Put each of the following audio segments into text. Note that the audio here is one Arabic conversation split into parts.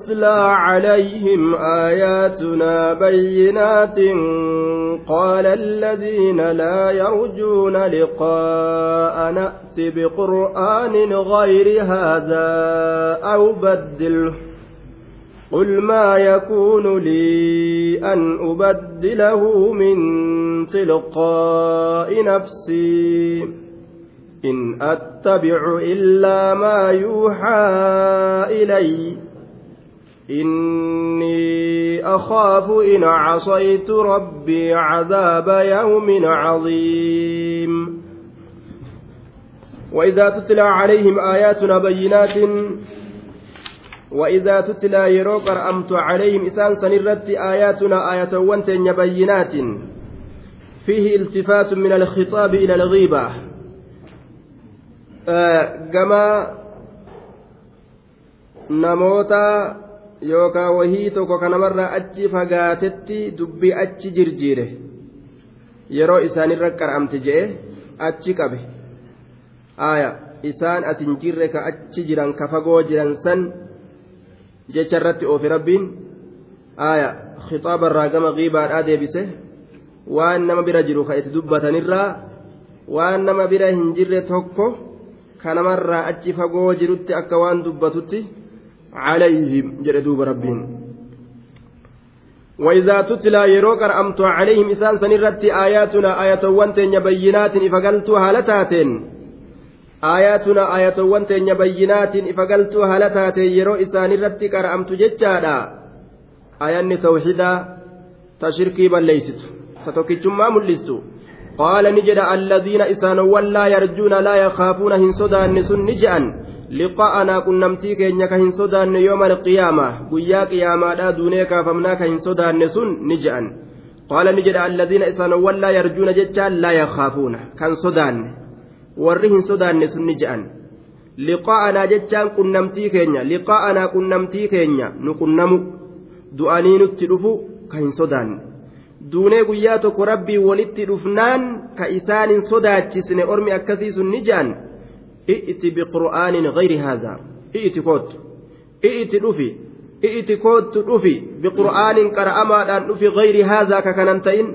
تتلى عليهم آياتنا بينات قال الذين لا يرجون لقاء نأت بقرآن غير هذا أو بدله قل ما يكون لي أن أبدله من تلقاء نفسي إن أتبع إلا ما يوحى إليّ إني أخاف إن عصيت ربي عذاب يوم عظيم. وإذا تتلى عليهم آياتنا بينات وإذا تتلى يروق أمت عليهم إسان سنرت آياتنا آية وانتن بينات فيه التفات من الخطاب إلى الغيبة. آه كما نموتا yookaan wahii tokko kanamarraa achi fagaatetti dubbii achi jirjiire yeroo isaanirra qar'amte je'e achi qabe aaya isaan asin jirre ka achi jiran ka fagoo jiran san jecha irratti oofe rabbiin aaya khixaabarraa gama qiibaadhaa deebise waan nama bira jiru ka itti dubbatanirraa waan nama bira hin jirre tokko kanamarraa achi fagoo jirutti akka waan dubbatutti. عليهم جردوب ربين وإذا تتلى يروك أمت عليهم إسان سنرت آياتنا آية وانتين بينات إفقلت هالتاتين آياتنا آية وانتين بينات إفقلت هالتاتين يرو إسان الرت كرأمت ججادا آياني توحيدا تشركي بل ليست. ستوكيتشما ملستو. قال نجد الذين إسان ولا يرجون لا يخافون هن صدان سن نجأن. Liqaa'anaa qunnamtii keenya ka hin sodaanne yooma alqiyaamaa guyyaa qiyaamaadhaa duunee kaafamnaa ka hin sodaanne sun ni je'an. Qaala ni jedha alladiina isaanowwan laa yarjuuna jechaan laa yakhaafuuna. Kan sodaanne. Warri hin sodaanne sun ni je'an. Liqaa'anaa jechaan qunnamtii keenya. Liqaa'anaa qunnamtii keenya nu qunnamu. Du'anii nutti dhufu ka hin sodaanne. Duunee guyyaa tokko rabbii walitti dhufnaan ka isaan hin sodaachisne ormi akkasii sun ni je'an i'ti biqur'aanin gayri haadhaa i'ti koottu i'ti dhufi i'ti koottu dhufi biqur'aanin qara'amaadhaan dhufi gayri haadhaa ka kanan ta'in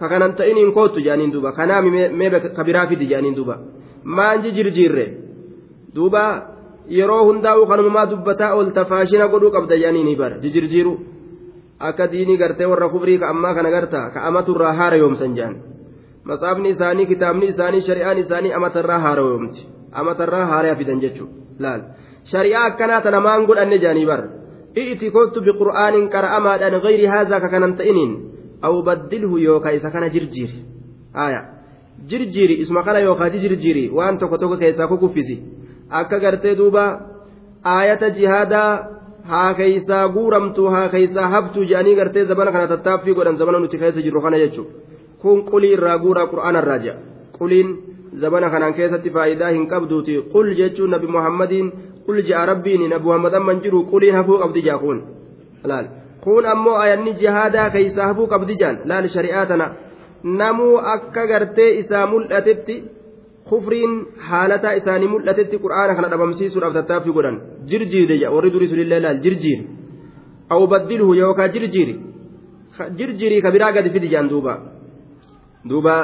ka kanan ta'iniin koottu jaaniin duuba kanaami mee ka biraa fidi jaaniin duuba maanji jirjiirre duuba yeroo hundaa'u kanumamaa dubbataa oolta faashina godhuu qabda jaaniin bar jijirjiiru akka diinii gartee warra kufrii ka ammaa kana garta ka amaturraa haara yoomsan jaan masaafni isaanii kitaabni isaanii shari'aan isaanii amatarraa haara yoomti amatarraa haaraa fidan jechuudha laal shari'aa akkanaa tana maan godhanne jaanii bar i'ti kottu biqur'aanin qara'amaadhaan gayri haazaa ka kanan ta'iniin aw baddilhu yookaa isa kana jirjiiri haaya jirjiiri isuma kana yookaa jirjiiri waan tokko tokko keessaa kukuffisi akka gartee duuba aayata jihaadaa haa keeysaa guuramtu haa keeysaa haftu jedhanii gartee zabana kana tattaaffii godhan zabana nuti keessa jirru kana jechuudha kun qulii irraa guuraa qur'aana irraa jedha quliin. zabana kanaan keessatti faayidaa hin qabduuti qul jechuun nabi muhammadiin qul ja'a rabbiin nabi muhammad amman jiru quliin hafuu qabdi jaa kun laal kun ammoo ayanni jihaadaa keeysaa hafuu qabdi jaan laal shari'aa tana namuu akka gartee isaa mul'atetti kufriin haalataa isaanii mul'atetti qur'aana kana dhabamsiisuudhaaf tattaaffii godhan jirjiire warri durii sunillee laal jirjiire aw baddilhu yookaan jirjiiri jirjiirii ka biraa gadi fidi jaan duuba duuba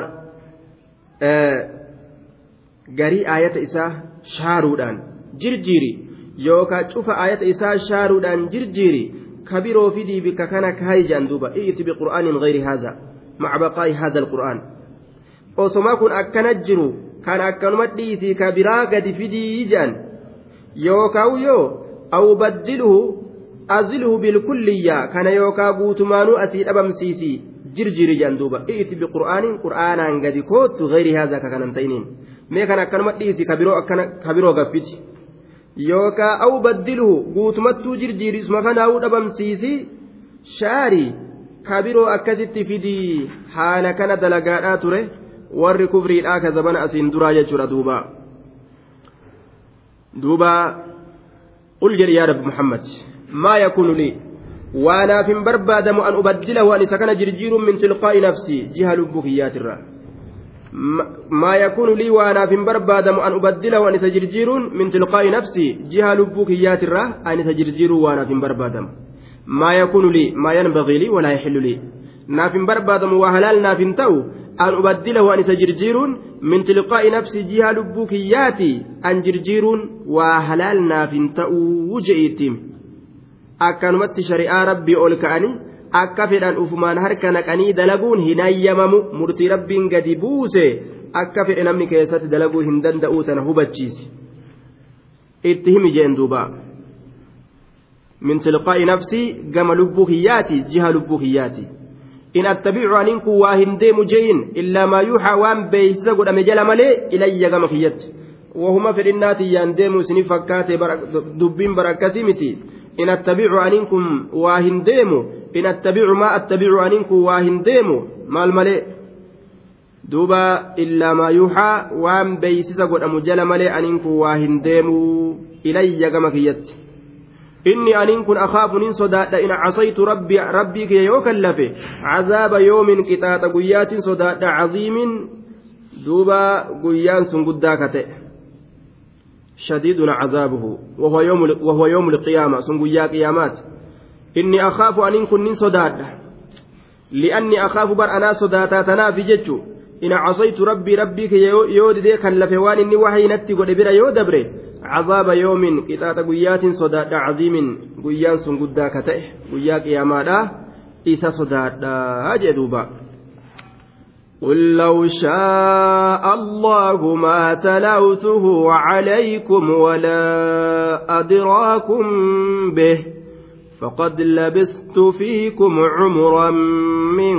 garii aayata isaa shaaruudhaan jirjiiri yookaan cufa aayata isaa shaaruudhaan jirjiiri kabiroo fidii bikka kana kaayi jaan duuba i'ti biqur'aanin gayri haadha maca baqaa'i haadha alqur'aan osoma kun akkana jiru kan akkanuma dhiisii kabiraa gadi fidii jaan yookaan yoo aw baddilhu azilhu bilkulliyyaa kana yookaan guutumaanuu asii dhabamsiisii jirjiiri jaan duuba. I'ti biqur'aanin qur'aanaan gadi koottu gayri haadha ka kanan ta'iniin. mee kan akkanuma dhiisi kabiroo akkana kabiroo gaffiti. Yookaan aw baddilhu guutumattuu jirjiirisuma kanaa'uu dhabamsiisi shaari kabiroo akkasitti fidii haala kana dalagaadhaa ture warri kufriidhaa ka zabana asiin duraa jechuudha duuba. Duuba qul jedhi yaa rabbi muhammad maa yakuunu lii hin barbaadamu an ubaddilahu an isa kana jirjiiruun min tilqaa'i nafsii jiha lubbuu kiyyaatirraa ما يكون لي وأنا في بربادم أن أبدله أن سجرجير من تلقاء نفسي جهة لبوك ياتره أن سجرجير وأنا في بربادم ما يكون لي ما ينبغي لي ولا يحل لي ta'u an ubaddilahu an isa jirjiiruun min tilqaa'i nafsi jihaa lubbuu kiyyaati an jirjiiruun waa halaal naaf hin ta'uu je'iittiin akkanumatti shari'aa rabbii ol ka'anii akka fedhan ufumaan harka naqanii dalaguun hin hayyamamu murtii rabbiin gadi buuse akka fedhe namni keessatti dalaguu hin danda'uu tana hubachiisi. Itti himi jeen duuba. Min tilqaa'i nafsii gama lubbuu kiyyaati jiha lubbuu kiyyaati. In attabicu aniin kun waa hin deemu jeyin illaa maa yuuxaa waan beeysisa godhame jala malee ilayya gama kiyyatti wahuma fedhinnaatiyyaan deemu isinii fakkaate dubbiin bara akkasii miti attabicu aniin kun waa hin deemu maal malee duuba illaa maa yuuxaa waan beeysisa godhamu jala malee aniin kun waa hin deemu ilayya gama kiyyatti inni aniin kun akaafu nin sodaadha in casaytu rabbii kiyya yoo kallafe cazaaba yoomin qixaaxa guyyaatiin sodaadha caziimin duuba guyyaan sun guddaa ka ta'e شديد عذابه وهو يوم وهو يوم القيامة. سنقول قيامات إني أخاف أن كن صداد. لأني أخاف بر أنا صداتا تنافي جتشو. إن عصيت ربي كي يود دي كلفوان إني وحي نتي قد بلا يود بري عذاب يوم قطعة قيات صداد عظيم. قيان سن قدا كتئ قيا قياما إذا صداد أجدوبا. قل لو شاء الله ما تلوته عليكم ولا أدراكم به فقد لبثت فيكم عمرا من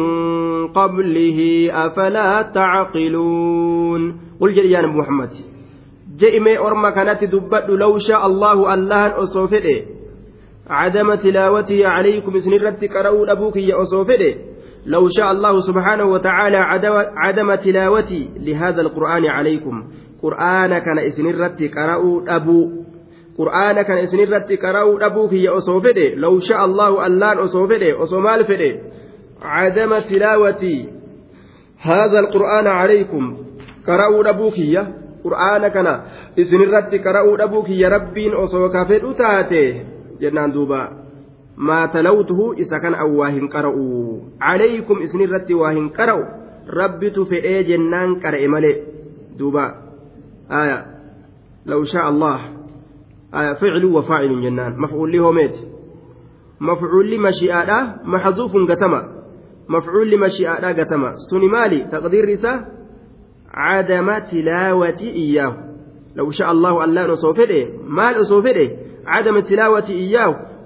قبله أفلا تعقلون قل جل يا نبي محمد جئمي أرمى كانت دبت لو شاء الله الله أن أصوفده عدم تلاوته عليكم سنرتك رؤول أبوك يا أصوفده لو شاء الله سبحانه وتعالى عدم تلاوتي لهذا القرآن عليكم. قرآن كان إسنرت قرأوا أبو. قرآن كان إسنرت قرأوا أبو كي أصوفده لو شاء الله ألان أصوفده أصومال فده. عدم تلاوتي هذا القرآن عليكم. قرأوا أبو كي. qur'aana kana isinirratti qara'uu dhabuu kiyya rabbiin osoo ka fedhu taate jennaan duuba maa talawtuhu isa kan awwaa hin qara'u calaykum isinirratti waa hin qara'u rabbitu fedhee jennaan qara'e malee duuba aya law shaa allah aya ficlu wa faacilun jennaan mafcuulli homeeti mafcuulli mashi'aadha maxzuufun gatama mafcuulli mashi'aadha gatama suni maali taqdiirri isaa عدم تلاوة إياه لو شاء الله ألا نصوفده مال أصوفده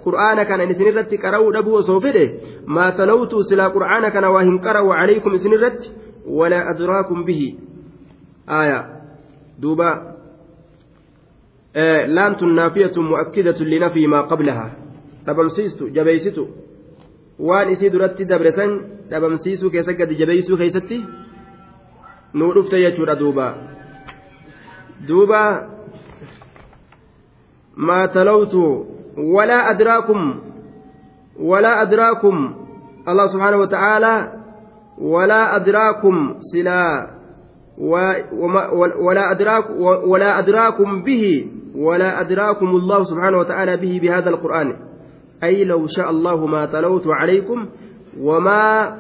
qur'aana kana isin irratti qara'uu dhabuu osoo fedhe maa talawtu silaa qur'aana kana waa hin qara'u calaykum isin irratti walaa adraakum bihi. Aya duuba. Laantun naafiyatun mu'akkidatun linafii maa qablaha dhabamsiistu jabeeysitu. Waan isii duratti dabre san dhabamsiisuu keessa gadi jabeeysuu keeysatti nuu dhufte jechuudha duuba. Maa talawtu adraakum walaa adraakum allah subxaanahu wa ta'aalaa walaa adraakum silaa ولا أدراك ولا أدراكم به ولا أدراكم الله سبحانه وتعالى به بهذا القرآن. أي لو شاء الله ما تلوت عليكم وما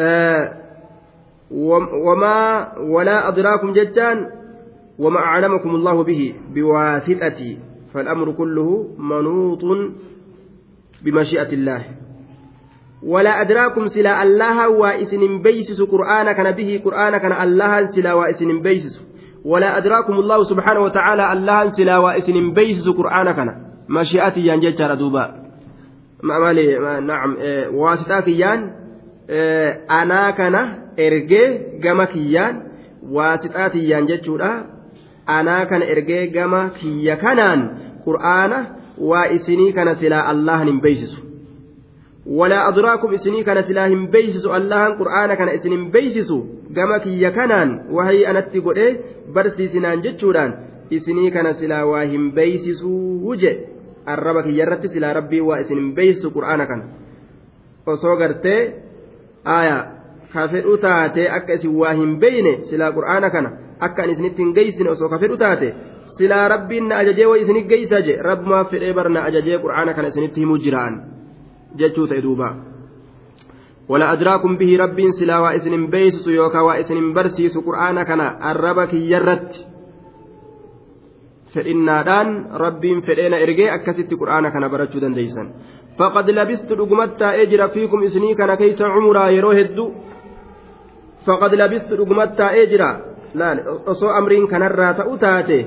آه وما ولا أدراكم ججان وما أعلمكم الله به بواسطتي فالأمر كله منوط بمشيئة الله. ولا أدراكم سلا الله وإسن بيسس قرآن كان به قرآن كان الله سلا وإسن بيسس. ولا أدراكم الله سبحانه وتعالى الله سلا وإسن بيسس قرآن كان مشيئتي ينجج ردوبا ما مالي نعم إيه واسطة يان إيه أنا كان kiyyaan waasixaa tiyyaan jechuudha anaa kana ergee gama kiyya kanaan qur'aana waa isinii kana silaa allahan hin beeysisu walaa adraakum isinii kana silaa hin beeysisu allahan qur'aana kana isin hin beeysisu gama kiyya kanaan wahii anatti godhee barsiisinaan jechuudhaan isinii kana silaa waa hin beeysisuu je arraba kiyya irratti silaa rabbii waa isin hin beeysisu qur'aana kana. Osoo gartee aayaa ka fedhu taate akka isin waa hin beeyne silaa qur'aana kana akka an isinitti hin geeysine osoo ka fedhu taate silaa rabbiin na ajajee way isinit geeysa je rabbumaaf fedhee bar na ajajee qur'aana kana isinitti himuu jiraan jechuu ta'e duuba ولا أدراكم به رب سلا وإسن بيسس يوكا وإسن برسيس قرآن كان الربك يرت فإنادان رب فإن إرجع أكست قرآن كان برجو دنديسا فقد لبست رقمتا أجر فيكم إسني كان كيس عمرا يروهد فقد لبست رقمتا أجر لا أصو أمرين كان الرات أتاته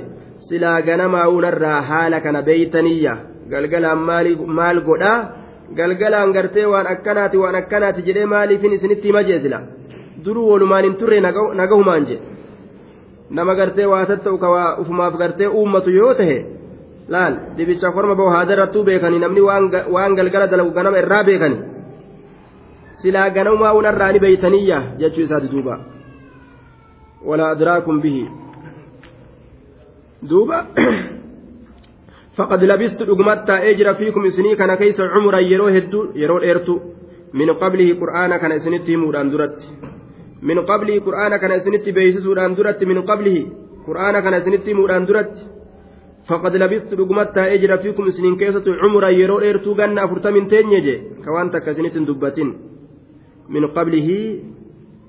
silaa ganamaa uunarraa haala kana beeytaniyya galgalaan maal godhaa? Galgalaan gartee waan akkanaati waan akkanaati jedhee maaliifin isinitti hima jeesila duruu walumaan hin turre nagahumaan jedhe. Nama gartee waa tatta'u ka ufumaaf gartee uummatu yoo tahe laal dibicha korma boohaada irrattuu beekanii namni waan galgala dalagu ganama irraa beekanii? Silaa ganamaa uunarraa ni beeytaniyya jechuu isaati duuba. Walaa adraakum bihii duuba faqad labistu dhugumat taa'ee jira fiikum isinii kana keessa cumuran yeroo hedduu yeroo dheertu min qablihi qur'aana kana isinitti himuudhaan duratti. Min qablihi qur'aana kana isinitti beeksisuudhaan duratti min qablihi qur'aana kana isinitti himuudhaan duratti. Faqad labistu dhugumat taa'ee jira fiikum isiniin keessatu cumuran yeroo dheertuu ganna afurtamin teenye je ka waan takka isinitti hin dubbatin. Min qablihi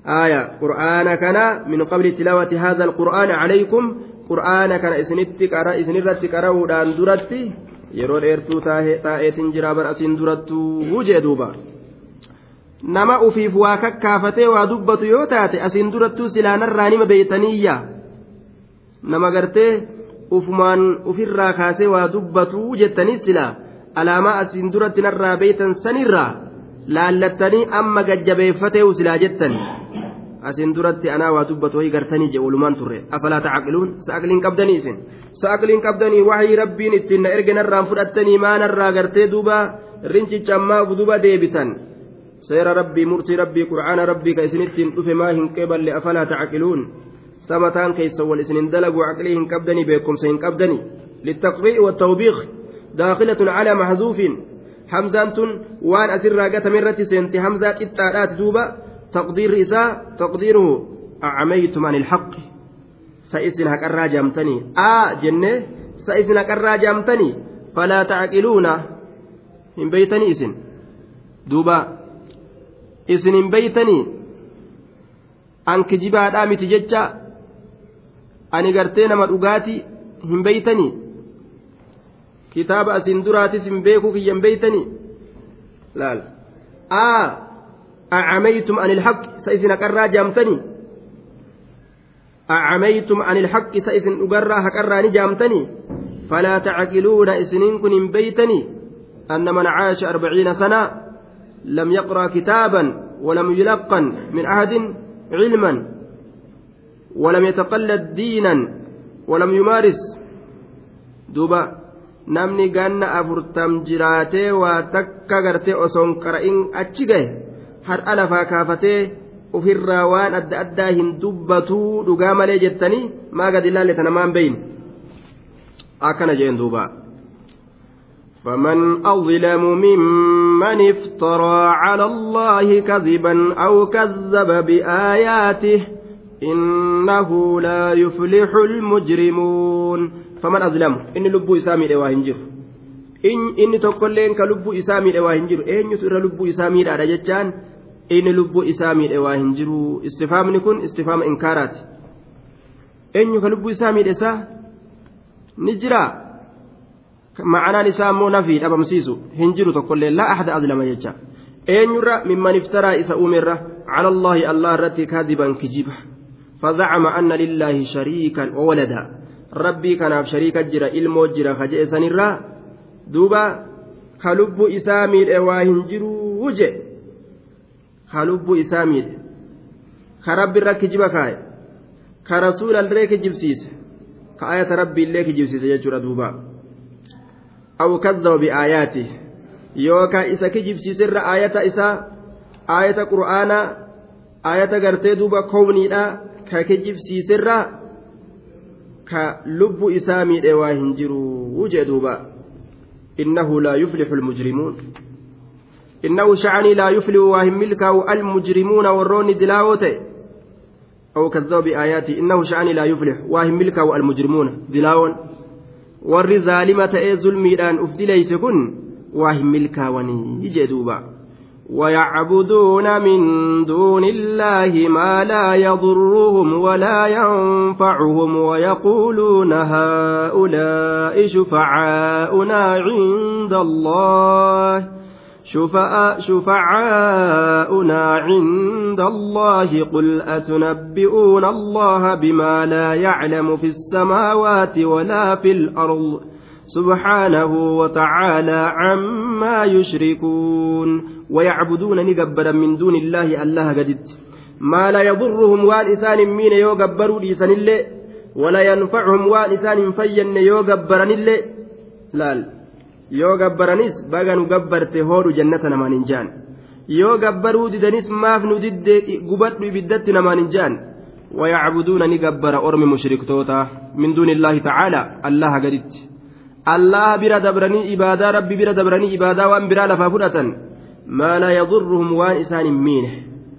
aaya qur'aana kana min qabli tilaawati haadha alqur'aana calaykum qur'aana kana isinirratti qara'uudhaan duratti yeroo dheertuu taa'eetiin jira bar asiin durattuu jee duuba. Nama ufiif waa kakkaafatee waa dubbatu yoo taate asiin durattuu silaanarraa nima beeytaniyya nama gartee ufumaan ufirraa kaasee waa dubbatu jettanii silaa alaamaa asiin duratti narraa beeytan sanirraa laallattanii amma gajjabeeffatee silaa jettan. Asiin duratti anaa waa dubbatu wayii gartanii je walumaan turre afalaa tacaqiluun sa'aqliin qabdanii isin sa'aqliin qabdanii waxii rabbiin ittiin na erge narraan fudhattanii maanarraa gartee duuba rincicha ammaa duba deebitan seera rabbii murtii rabbii qur'aana rabbii ka isinittiin dhufe maa hin qeeballe afalaa tacaqiluun samataan keessa wal isinin dalagu aqlii hin qabdanii beekumsa hin qabdanii للتقريء والتوبيخ داخلة على محذوف حمزة وان أسر راقة مرة سنتي حمزة دوبا تقدير إساء تقديره أعميتم عن الحق سئسن هكرا جامتني آ جنة سئسن هكرا جامتني فلا تعقلون hin beeytanii isin duuba isin hin beeytanii an kijibaadhaa miti jecha ani gartee nama dhugaati hin beeytanii kitaaba asin duraatis hin beekuu kiyyan beeytanii laal aa أعميتم عن الحق سيسن قرى جامتني. أعميتم عن الحق سيسن أقرى هكرى نجامتني. فلا تعقلون إسنين كن بيتني. أن من عاش أربعين سنة لم يقرأ كتابا ولم يلقن من عهد علما ولم يتقلد دينا ولم يمارس. دوبا namni ganna afurtam jiraatee waa takka gartee osoon qara'in achi gahe har'a lafaa kaafatee ofirraa waan adda addaa hin dubbatuu dhugaa malee jettanii maa gadi ilaalle tana maan beeyne akkana jeen duuba فمن أظلم ممن افترى على الله كذبا أو كذب بآياته إنه لا يفلح المجرمون فمن أظلم إن لبو إسامي لواهنجر إن إن تقولين كلبو إسامي لواهنجر إن يسر لبو إسامي لأرجتان inni lubbuu isaa miidhe waa hin jiru istifaamni kun istifaama inkaaraati eenyu ka lubbuu isaa miidhe isaa ni jira ma'anaan isaa ammoo nafii dhabamsiisu hin jiru tokkollee laa ahda adlama jecha eenyurra mimman iftaraa isa uumerra cala allaahi allah irratti kaadiban kijiba فزعم أن لله شريكا وولدا ربي كان شريكا جرا إلمو جرا خجئ سنرا دوبا كلب إسامي الإواهن جرو وجه ka lubbuu isaa miidhe ka rabbi irra kijiba kaaye. Ka rasuulallee kijibsiise. Ka ayata rabbiillee kijibsiise jechuudha duuba. Aw kaddaba biaayaati yookaan isa kijibsiiserra ayata isaa ayata qur'aanaa ayata gartee duuba kowniidha ka kijibsiiserra ka lubbu isaa miidhe waa hin jiru jee duuba. Innahu laa yuflixu lmujrimuun laa yuflihu waa hin milkaa'u almujrimuuna warroonni dilaawoo ta'e أو كذبوا بآياتي إنه شأني لا يفلح واهم ملكا والمجرمون دلاون zaalima ta'ee zulmiidhaan uf dilayse kun waa hin milkaawanii jee duuba ويعبدون من دون الله ما لا يضرهم ولا ينفعهم ويقولون هؤلاء شفعاؤنا عند الله شفعاؤنا عند الله. قل أتنبئون الله بما لا يعلم في السماوات ولا في الأرض سبحانه وتعالى عما يشركون. ويعبدون نجبرا من دون الله الله قدد ما لا يضرهم والإسان مين يوغبروا لسان الله ولا ينفعهم والإسان فين يوغبرا الله لا yoo gabbaranis baga nu gabbarte hoodhu jannata namaan hin jaan yoo gabbaruu didanis maaf nu diddee gubadhu ibiddatti namaan hin jaan ويعبدون نجبر أرم مشركتوتا من دون الله تعالى الله قدت الله برا دبرني إبادة ربي برا دبرني إبادة وأن برا لفافرة ما لا يضرهم وان إسان مينه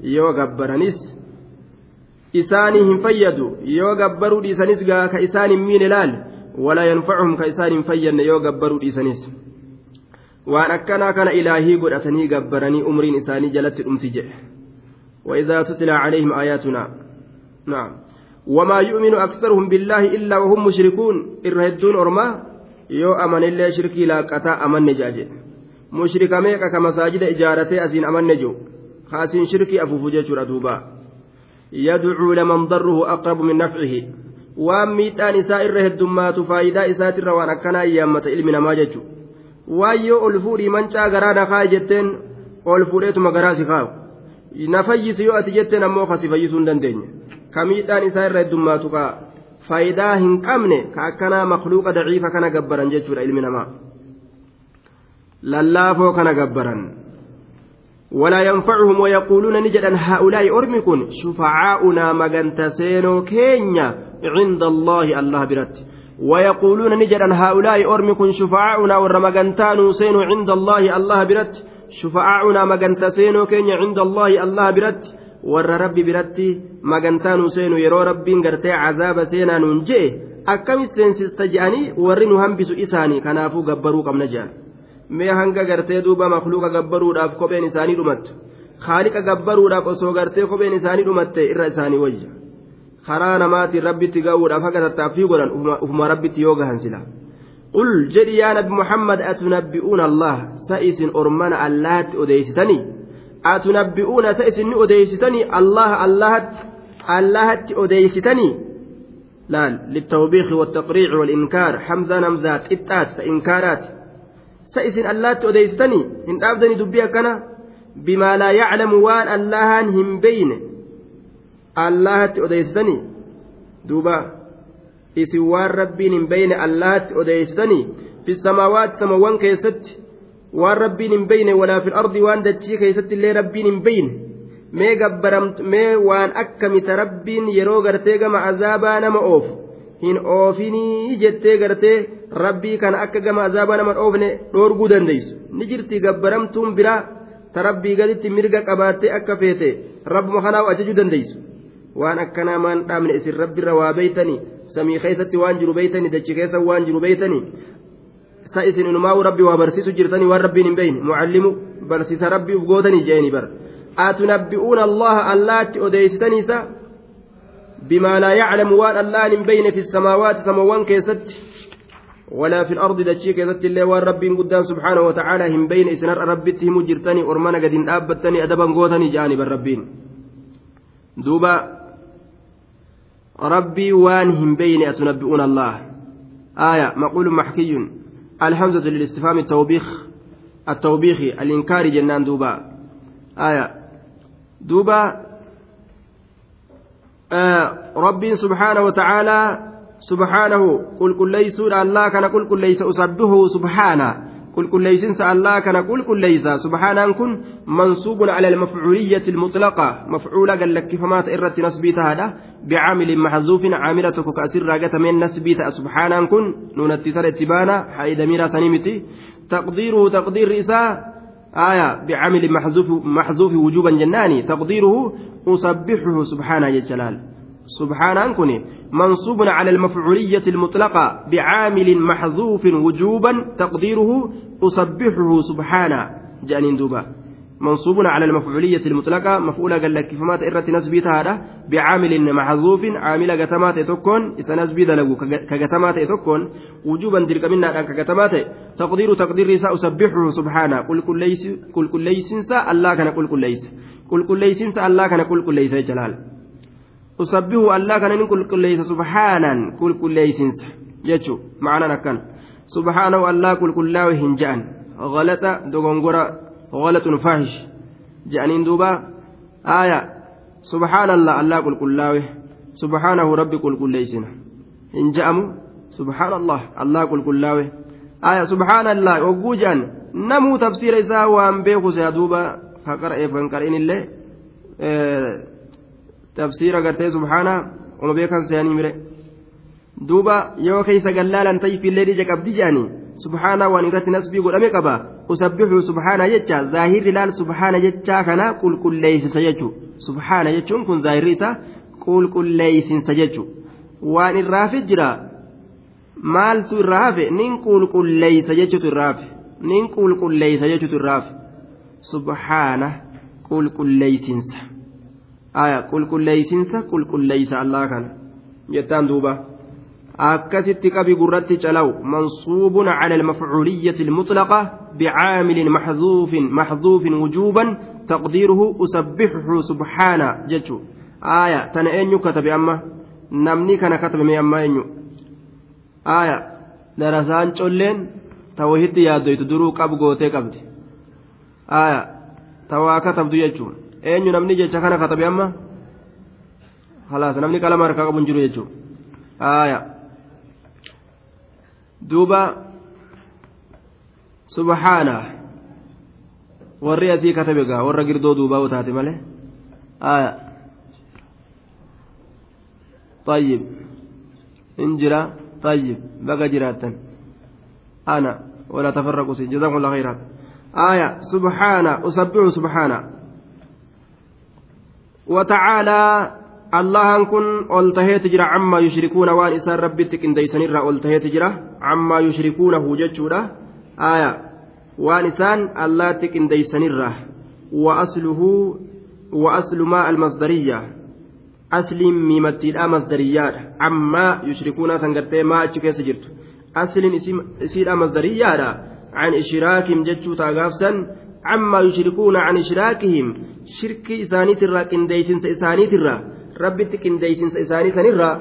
يو جبرنيس إسانهم فيدوا يو جبروا إسانيس كإسان مين لال ولا ينفعهم كإسان فين يو جبروا إسانيس waan akkanaa kana ilaahii godhatanii gabbaranii umriin isaanii وإذا تتلى عليهم آياتنا. نعم. وما يؤمن أكثرهم بالله إلا وهم مشركون. الرهدون أرما يو أمن الله شركي لا قطع أمن نجاج. مشرك ميكا كمساجد إجارتي أزين أمن نجو. خاسين شركي أفوف جيشور أدوبا. يدعو لمن ضره أقرب من نفعه. waan miidhaan isaa irra heddummaatu faayidaa isaatirra waan akkanaa iyyammata ilmi namaa jechuudha waan yoo ol fuudhii mancaa garaa na kaa'a jetteen ol fuudheetuma garaa si kaa'u na fayyisi yoo ati jetteen ammoo kasi fayyisuu hin dandeenye ka miidhaan isaa irra heddummaatu ka faayidaa hin qabne ka akkanaa makluuqa daciifa kana gabbaran jechuudha ilmi namaa lallaafoo kana gabbaran. ولا ينفعهم ويقولون نجدا هؤلاء أرمكن شفعاؤنا مجنت سينو كينيا عند الله الله برت ويقولون نجدا هؤلاء أرمكن شفعاؤنا ورمجنتان سينو عند الله الله برت شفعاؤنا مجنت سينو كينيا عند الله الله برت rabbi biratti magantaa nu seenu yeroo rabbiin gartee cazaaba seenaa nuun jee akkamis seensista je'anii warri nu hambisu isaanii kanaafuu gabbaruu qabna je'an mee hanga gartee duuba makluuqa gabbaruudhaaf kopheen isaanii dhumattu haaliqa gabbaruudhaaf osoo gartee kopheen isaanii dhumatte irra isaanii wayya karaa namaatiin rabbitti ga'uudhaaf haga tattaaffii godhan ufuma rabbitti yoo gahan sila qul jedhi yaa nabi muhammad atunabbi'uuna allah sa isin ormana allahatti odeeysitanii atunabbi'uuna sa isin ni odeeysitanii allah allahatti allahatti odeeysitanii laal للتوبيخ والتقريع والإنكار حمزة نمزات إتات إنكارات سئسن الله تؤديستني إن أبدني دبي كنا بما لا يعلم وان الله هم بين allahatti odeessitanii duuba isin waan rabbiin hin beyne allahatti odeessitanii fi samaawaati samawwan keessatti waan rabbiin hin beyne walaa fil ardi waan dachii keessatti illee rabbiin hin beyne mee gabbaramtu mee waan akkamita rabbiin yeroo gartee gama azaabaa nama oofu hin oofinii jettee gartee rabbii kana akka gama azaabaa nama dhoofne dhoorguu dandeessu ni jirti gabbaramtuun biraa ta rabbii gaditti mirga qabaattee akka feete rabbuma kanaaf ajajuu dandeessu. Waan akkanaa maan dhaabne isin rabbirra waa beeytanii samii keessatti waan jiru beeytanii dachi keessa waan jiru beeytanii sa isin inumaa'u rabbi waa barsiisu jirtanii waan rabbiin hin beeyne mucallimu barsiisa rabbii uf gootanii jeeni bar atunabbi'uuna allaha allaatti odeeysitaniisa bimaa laa yaclamu waan allahan hin beyne fi samaawaati samawwan keessatti ولا في الأرض دشي كذت الله والرب قدام سبحانه وتعالى هم بين إسنار ربتي هم جرتني أرمانا قد أبتني أدبا قوتني جانب الربين دوبا ربي وان هم بين أتنبئون الله. آية مقول محكي. الحمزة للاستفهام التوبيخ التوبيخي الإنكار جنان دوبا. آية دوبا آه ربي سبحانه وتعالى سبحانه قل كل ليس الله كان قل كل ليس أسبه سبحانه. Kana qulqulleeysa subhaanaan kun mansuubun ala almafcuuliyyati almutlaqa mafcuula gallakkifamaa ta irratti nasbii tahaadha bicaamilin maxzuufin caamila tokko ka asirraa gatameen nasbii ta'a subhaanaan kun nuunatti tara itti baana haa'idamiiraa sanii miti taqdiiruhu taqdiirri isaa آية بعمل محذوف محذوف وجوبا جناني تقديره أسبحه سبحانه جلال سبحان كني منصوب على المفعولية المطلقة بعامل محذوف وجوبا تقديره أسبحه سبحانه جانين دوبا منصوب على المفعولية المطلقة مفعولة قال لك فما تئرت نسبي هذا؟ بعامل محذوف عامل قتمات تكون إذا نسبي دلقو كقتمات تكون وجوبا تلك منا كقتمات تقدير تقدير رساء أسبحه سبحانه قل كل ليس قل كل ليس الله كان قل كل ليس. قل كل ليس الله كان قل كل ليس جلال. أسبحه الله كان قل كل ليس سبحانا قل كل ليس يجو معنا نكن سبحانه الله قل كل لا هنجان غلط دغنغرا غلط فاحش. جانين دوبا آية. سبحان الله الله قل كلاوه سبحانه ربي قل كل ليسنا إن جأموا سبحان الله الله قل كلاوه آية سبحان الله وجوجان نمو تفسير إيه آه تفسير قرتي سبحانه وما بيكن سياني مره دوبا يو كيس قلالا تيفي الليل جاكب ديجاني سبحانه وان irratti nasbii godhame qaba usabbihu subhaana jecha zaahirri laal subhaana jechaa kana qulqulleeysisa jechu subhaana jechuun kun zaahirri isa qulqulleeysinsa jechu waan irraafi jira maaltu irraa hafe nin qulqulleeysa jechutu irraa hafe nin qulqulleeysa jechutu irraa hafe subhaana qulqulleeysinsa aya qulqulleeysinsa qulqulleeysa allaa kana jettaan duuba. Akkasitti qabi gurratti calaw mansuubun cala almafcuuliyyati almutlaqa bicaamilin maxduufin maxduufin wujuuban taqdiiruhu usabbixuhu subxaana jechu. Aaya tana eenyu katabe amma? Namni kana katabe mee amma eenyu? Aaya darasaan colleen tawahitti yaaddoytu duruu qab gootee qabdi. Aaya tawaa katabdu jechuun eenyu namni jecha kana katabe amma halaas namni qalama harkaa qabu hin jiru jechuun aaya duuba subhaana warri asii katabe gaa warra girdoo duubaa taate malee aya طيب انجرا طيب بقى جراتا أنا ولا تفرقوا جزاكم الله خيرا آية سبحانه أسبح سبحانه وتعالى allahan kun ol taheeti jira cammaa yushrikuuna waan isaan rabbitti qindeeysanirraa ol taheeti jira cammaa yushrikuunahu jechuudha aya waan isaan allaatti qindeeysanirraa wa asluhu wa aslu maa almasdariyya asliin miimattiidha masdariyyaadha cammaa yushrikuuna san gartee maa achi keessa jirtu asliin isiidha masdariyyaadha عن إشراكهم جتشو تاغافسا عما يشركون عن إشراكهم. شرك إسانيت الرا كنديسن إسانيت الرا isaanii sanirraa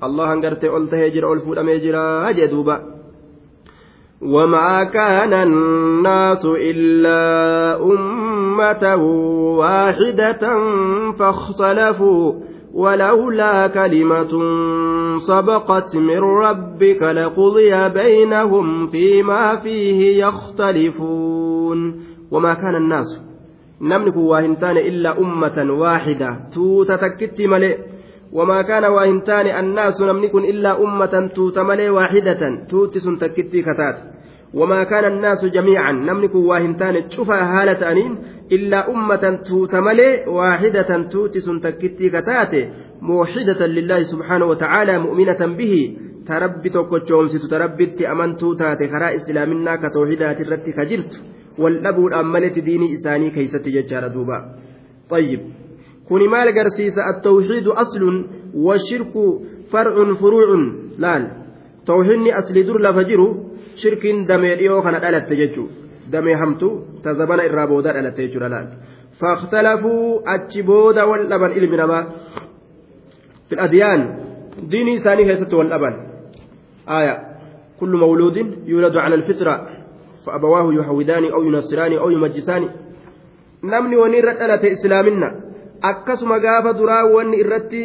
allahan gartee ol tahee jira ol fuudhamee jira jee duuba وما كان الناس إلا أمة واحدة فاختلفوا. ولولا كلمة سبقت من ربك لقضي بينهم فيما فيه يختلفون. وما كان الناس waa hin taane annaasu namni kun illaa ummatan tuuta malee waaxidatan tuutti sun takkitti kataate wamaa kaana annaasu jamiican namni kun waa hin taane cufaa haala ta'aniin illaa ummatan tuuta malee waaxidatan tuutti sun takkitti kataate muuxidatan lillaahi subxaanahu watacaalaa mu'minatan bihi tarabbi tokkochoomsitu tarabbitti amantuu taate karaa islaaminaa ka tooxidaati irratti ka jirtu wal dhabuudhaan maletti diinii isaanii keeysatti jechaadha duuba. طيب كوني مال قرسيس التوحيد أصل والشرك فرع فروع لأن توحيدني أصل در لفجر شرك دمي ريو كان ألت تججو دمي همتو تزبن الرابودا ألت تججو لأن فاختلفوا أتشبودا واللبن إلمنما في الأديان ديني ثاني هيست واللبن آية كل مولود يولد على الفطرة فأبواه يحودان أو ينصران أو يمجسان namni wani irra dhalate islaaminna akkasuma gaafa duraa wanni irratti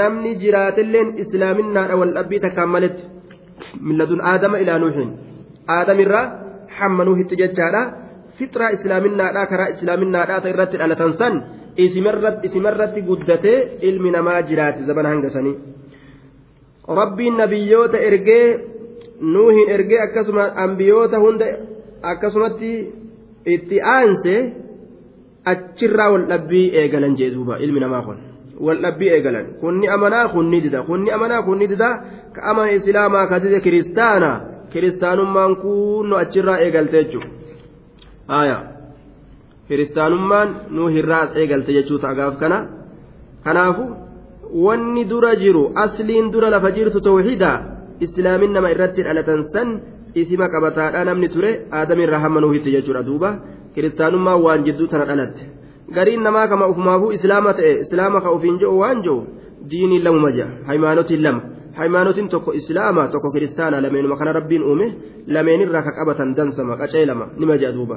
namni jiraatilleen islaaminaadha wal dhabbii takkaan maletti milladun aadama ilaa nuuhin aadamirraa hamma nuuhitti jechaadha fixraa islaaminaadha karaa islaaminaadha ta irratti dhalatan san isimarratti guddatee ilmi namaa jiraate zabana hangasanii rabbiin nabiyyoota ergee nuuhin ergee akkasuma ambiyoota hunda akkasumatti itti aanse achirraa wal dhabbii eegalan jee duuba ilmi namaa kun. Wal dhabbii eegalan. Kunni amanaa kunni dida. Kunni amanaa kunni dida. Ka amana islaamaa ka dide kiristaana. Kiristaanummaan kunno achirraa eegalte jechuudha. Kiristaanummaan nuu hirraas eegalte jechuu ta'a gaaf kana. Kanaafu wanni dura jiru asliin dura lafa jirtu tawxiida islaamin nama irratti dhalatan san isima qabataadha namni ture aadamirraa hamma nuuhitti jechuudha duuba kiristaanummaa waan jidduu tana dhalatte gariin namaa kama ufumaafuu islaama ta'e islaama ka ufiin je'u waan je'u diinii lamuma ja'a haymanotiin lama haymanotiin tokko islaama tokko kiristaana lameenuma kana rabbiin uume lameenirraa ka qabatan dansama qacee lama nima ja'a duuba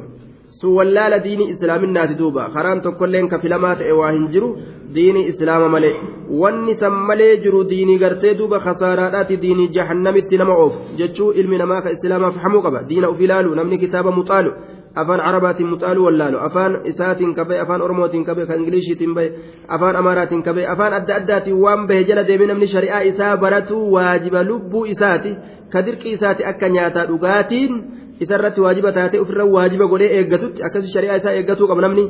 sun wallaala diinii islaaminaati duuba karaan tokkolleen ka filamaa ta'e waa hin jiru diinii islaama malee wanni san malee jiru diinii gartee duuba kasaaraadhaati diinii jahannamitti nama oofu jechuu ilmi namaa ka islaamaaf hamuu qaba diina uf ilaalu namni kitaaba muxaalu afaan arabaatiin muxaaluu wallaalu afaan isaatiin kabee afaan oromootiin kabee kan ingiliishiitiin bahe afaan amaaraatiin kabee afaan adda addaatiin waan bahe jala deemee namni shari'aa isaa baratuu waajiba lubbuu isaati ka dirqii isaati akka nyaataa isarratti waajiba taatee ofirra waajiba godhee eeggatutti akkasii shari'aa isaa eeggatuu qaba namni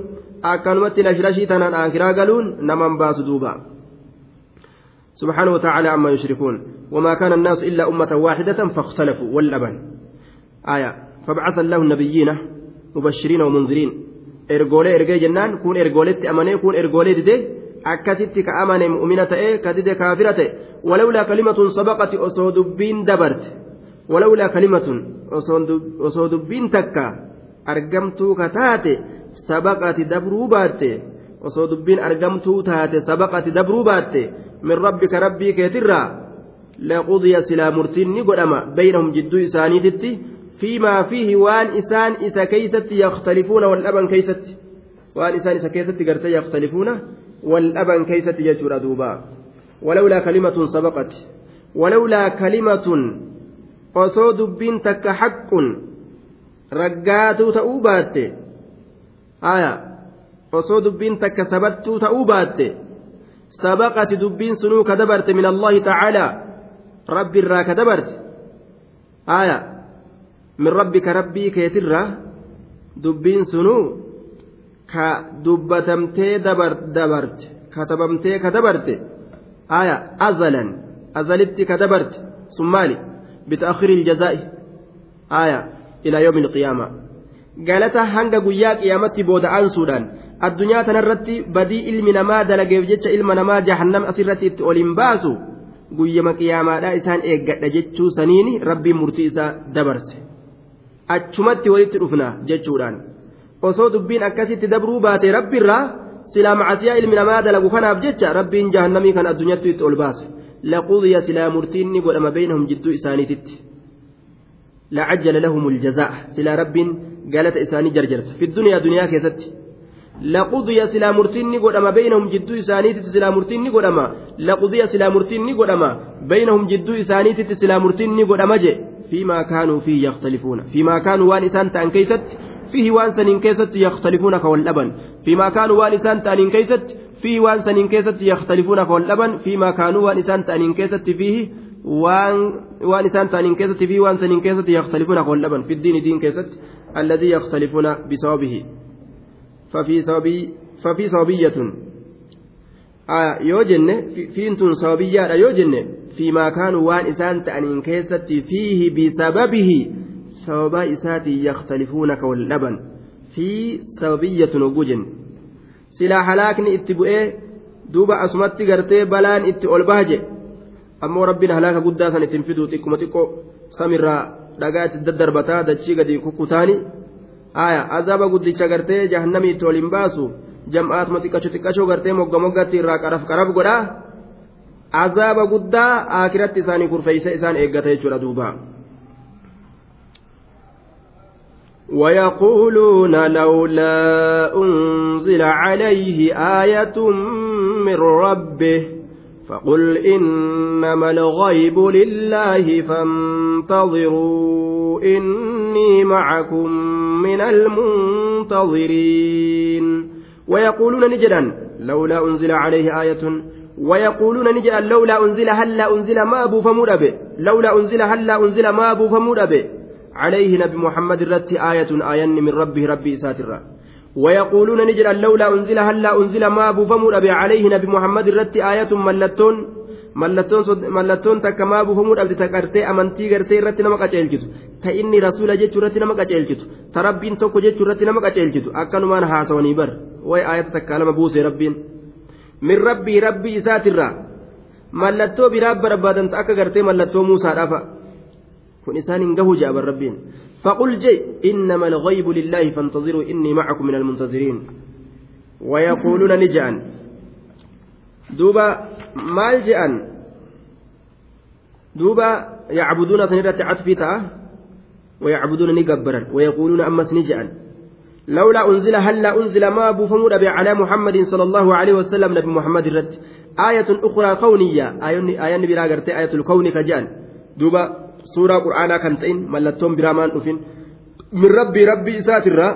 akkanumatti lashilashii tanaan akiraa galuun naman baasu duuba. سبحانه وتعالى عما يشركون وما كان الناس إلا أمة واحدة فاختلفوا واللبن آية فبعث الله النبيين مبشرين ومنذرين kun ergooletti amanee kun ergoolee dide akkasitti ka amane mu'mina ta'e ka dide kaafira ta'e walawlaa kalimatun sabaqati osoo dubbiin dabarte argamtuu ka taate sabaqati dabruu baatte osoo dubbiin argamtuu taate sabaqati dabruu baatte min rabbika rabbii keetirraa laqudiya silaa murtiin ni godhama baynahum jidduu isaaniititti فيما فيه وان إسان إسا كيست يختلفون والأبن كيست وان إسان إسا كيست يختلفون والأبن كيست يجر دوبا ولولا كلمة سبقت ولولا كلمة osoo dubbiin takka haqqun raggaatuu ta'uu baatte. Haya osoo dubbiin takka sabattuu ta'uu baatte. Sabaqati dubbiin sunuu ka dabarte min allahi tacaalaa rabbi irraa ka dabarte. Haya min rabbi ka rabbii keetirraa dubbiin sunuu ka dubbatamtee dabarte katabamtee ka dabarte. Haya azalan azalitti ka dabarte. Sun maali? Bitaakhiri iljazaa'i aya ilaa yoomi ilqiyaama galata hanga guyyaa qiyaamatti booda'aansuudhaan addunyaa tanarratti badii ilmi namaa dalageef jecha ilma namaa jahannam asirratti itti ol hin baasu guyyama qiyaamaadhaa isaan eeggadha jechuu saniini rabbiin murtii isaa dabarse achumatti walitti dhufna jechuudhaan osoo dubbiin akkasitti dabruu baate rabbiirraa silaa macasiyaa ilmi namaa dalagu kanaaf jecha rabbiin jahannamii kan addunyaatti itti ol baase beynahum jidduu isaaniititti lacajjala lahum aljazaa silaa rabbiin galata isaanii jarjarsa fi duniyaa duniyaa keessatti laqudiya silaa murtiin ni godhama beynahum jidduu isaaniititti silaa murtiin ni godhama laqudiya silaa murtiin ni godhama beynahum jidduu isaaniititti silaa murtiin ni godhama je فيما كانوا فيه يختلفون فيما كانوا وان إسان تأن كيست فيه وان سنين كيست يختلفون كواللبن فيما كانوا وان إسان تأن كيست فيه وان سنين كيست يختلفون كواللبن فيما كانوا وان إسان تأن كيست فيه وان وان إسان تأن كيست فيه وان سنين كيست يختلفون كواللبن في الدين دين كيست الذي يختلفون بسببه ففي سببي ففي سببية آه يوجن في فينتون سببية يوجن فيما كانوا وان إسان تأنين كيست فيه بسببه سببا إساتي silaa halaakni itti bu'ee duuba asumatti gartee balaan itti ol baha jedhe ammoo rabbiin halaaka guddaa san ittiin fiduu xiqquma xiqqoo samirraa dhagaa itti daddarbataa dachii gadi kukkutaani. Aya azaaba guddicha gartee jahannamii itti ol hin baasu jam'aatuma xiqqacho xiqqachoo gartee mogga moggatti irraa qaraf qaraf godhaa. Azaaba guddaa akiratti isaanii kurfeeysa isaan eeggata jechuudha duubaa ويقولون لولا أنزل عليه آية من ربه فقل إنما الغيب لله فانتظروا إني معكم من المنتظرين. ويقولون نجدا لولا أنزل عليه آية. ويقولون نجأ لولا أنزل هلا أنزل ما أبو فمود أبي لولا أنزل هلا أنزل ما أبو فمود أبي عليه نبي محمد الرت آية آية من ربه ربي ساترا ويقولون نجرا لولا أنزل هلا أنزل ما بوفموا أبي عليه نبي محمد الرت آية ملتون mallattoon takka maa buufamuu dhabde ta qartee amantii gartee irratti nama qaceelchitu ta inni rasuula jechuu irratti nama qaceelchitu ta rabbiin tokko jechuu irratti nama qaceelchitu akkanumaan haasawanii bar way ayata takkaa lama buuse rabbiin min rabbii rabbii isaatirraa mallattoo biraa barbaadan akka gartee mallattoo muusaadhaafa isaan hin gahu jaaban rabbiin فقل جي إنما الغيب لله فانتظروا إني معكم من المنتظرين. ويقولون نجعا. دوبا duuba yacbuduuna sanirratti catfii ta'a ويعبدون نجبرا ويقولون أمس نجأن لولا أنزل هلا أنزل ما بوفمود على محمد صلى الله عليه وسلم نبي محمد الرد آية أخرى كونية. آية آية نبي راجرت آية الكون كجان دوبا سورة قرآن كنتين ملتهم برامان أفين من ربي ربي إساترا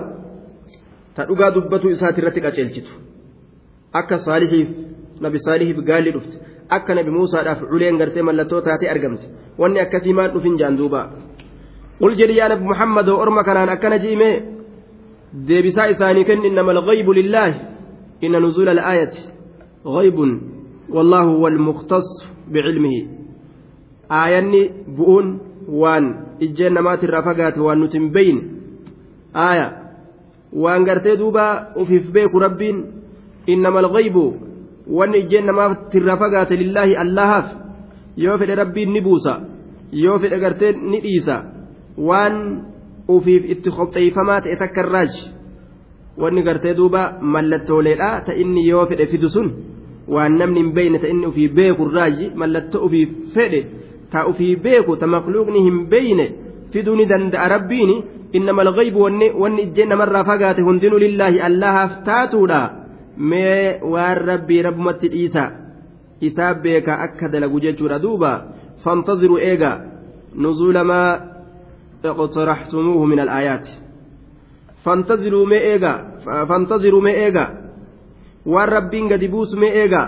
تدوغا دبتو إساترا تكاتشيلتو أكا صالحي nabi saalihiif gaalli dhufte akka nabi muusaadhaaf culeen gartee mallattoo taatee argamte wanni akkasii maan dhufin jaan duuba qul jedhi yaa nabi muhammadoo orma kanaan akkana ji'ime deebisaa isaanii kenni innama alghaybu lillaahi inna nuzuula alaayati ghaybun wallaahu huwa almukhtas bicilmihi aayanni bu'uun waan ijjeen namaatirraa fagaate waan nuti hin beyne aaya waan gartee duuba ufiif beeku rabbiin innama alghaybu wanni ijjeen namaaf tirra fagaate lillaahi allahaaf yoo fedhe rabbiin ni buusa yoo fedhe gartee ni dhiisa waan ufiif itti qopheeyfamaa ta'e takka irraaj wanni gartee duuba mallattooleedha ta inni yoo fedhe fidu sun waan namni hin beeyne ta inni ufii beeku irraaji mallattoo ufii fedhe ta ufii beeku ta maqluuqni hin beeyne fiduu ni danda'a rabbiini innama alghaybu wanni ijjeen namarraa fagaate hundinuu lillaahi allahaaf taatuudha mee waan rabbii rabbumatti dhiisa isaa beeka akka dalagu jechuudha duuba fantaziruu eega nuzuula maa iqtaraxtumuuhu min alaayaati fantaziruu mee eega waan rabbiin gadi buusu mee eega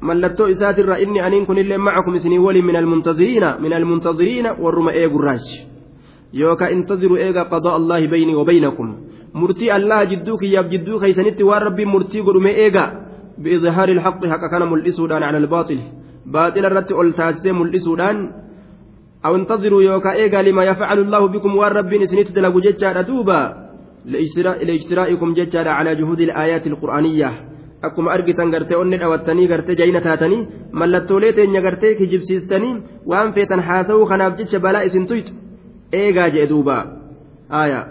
mallattoo isaatirra inni aniin kunillee macakum isinii waliin min almuntaziriina min almuntaziriina warruma eegurraachi yookaa intaziruu eega qadaa allaahi baynii wa baynakum murtii allaha jidduu kiyyaaf jidduu keeysanitti waan rabbiin murtii godhume eega biizhaari ilhaqi haqa kana mul'isuudhaan cala albaaxili baaxila irratti ol taasisee mul'isuudhaan intaziruu yookaa eegaa lima yafcalu allahu bikum waan rabbiin isinitti dalagu jechaadha duuba liijtiraa'ikum jechaadha calaa juhuudi ilaayaati ilqur'aaniyyaa akkuma argitan gartee onni dhawattanii gartee jayna taatanii mallattoolee teenya gartee kijibsiistanii waan feetan haasa'uu kanaaf jecha balaa isin tuyxu eegaa jedhe duuba. Aayaa.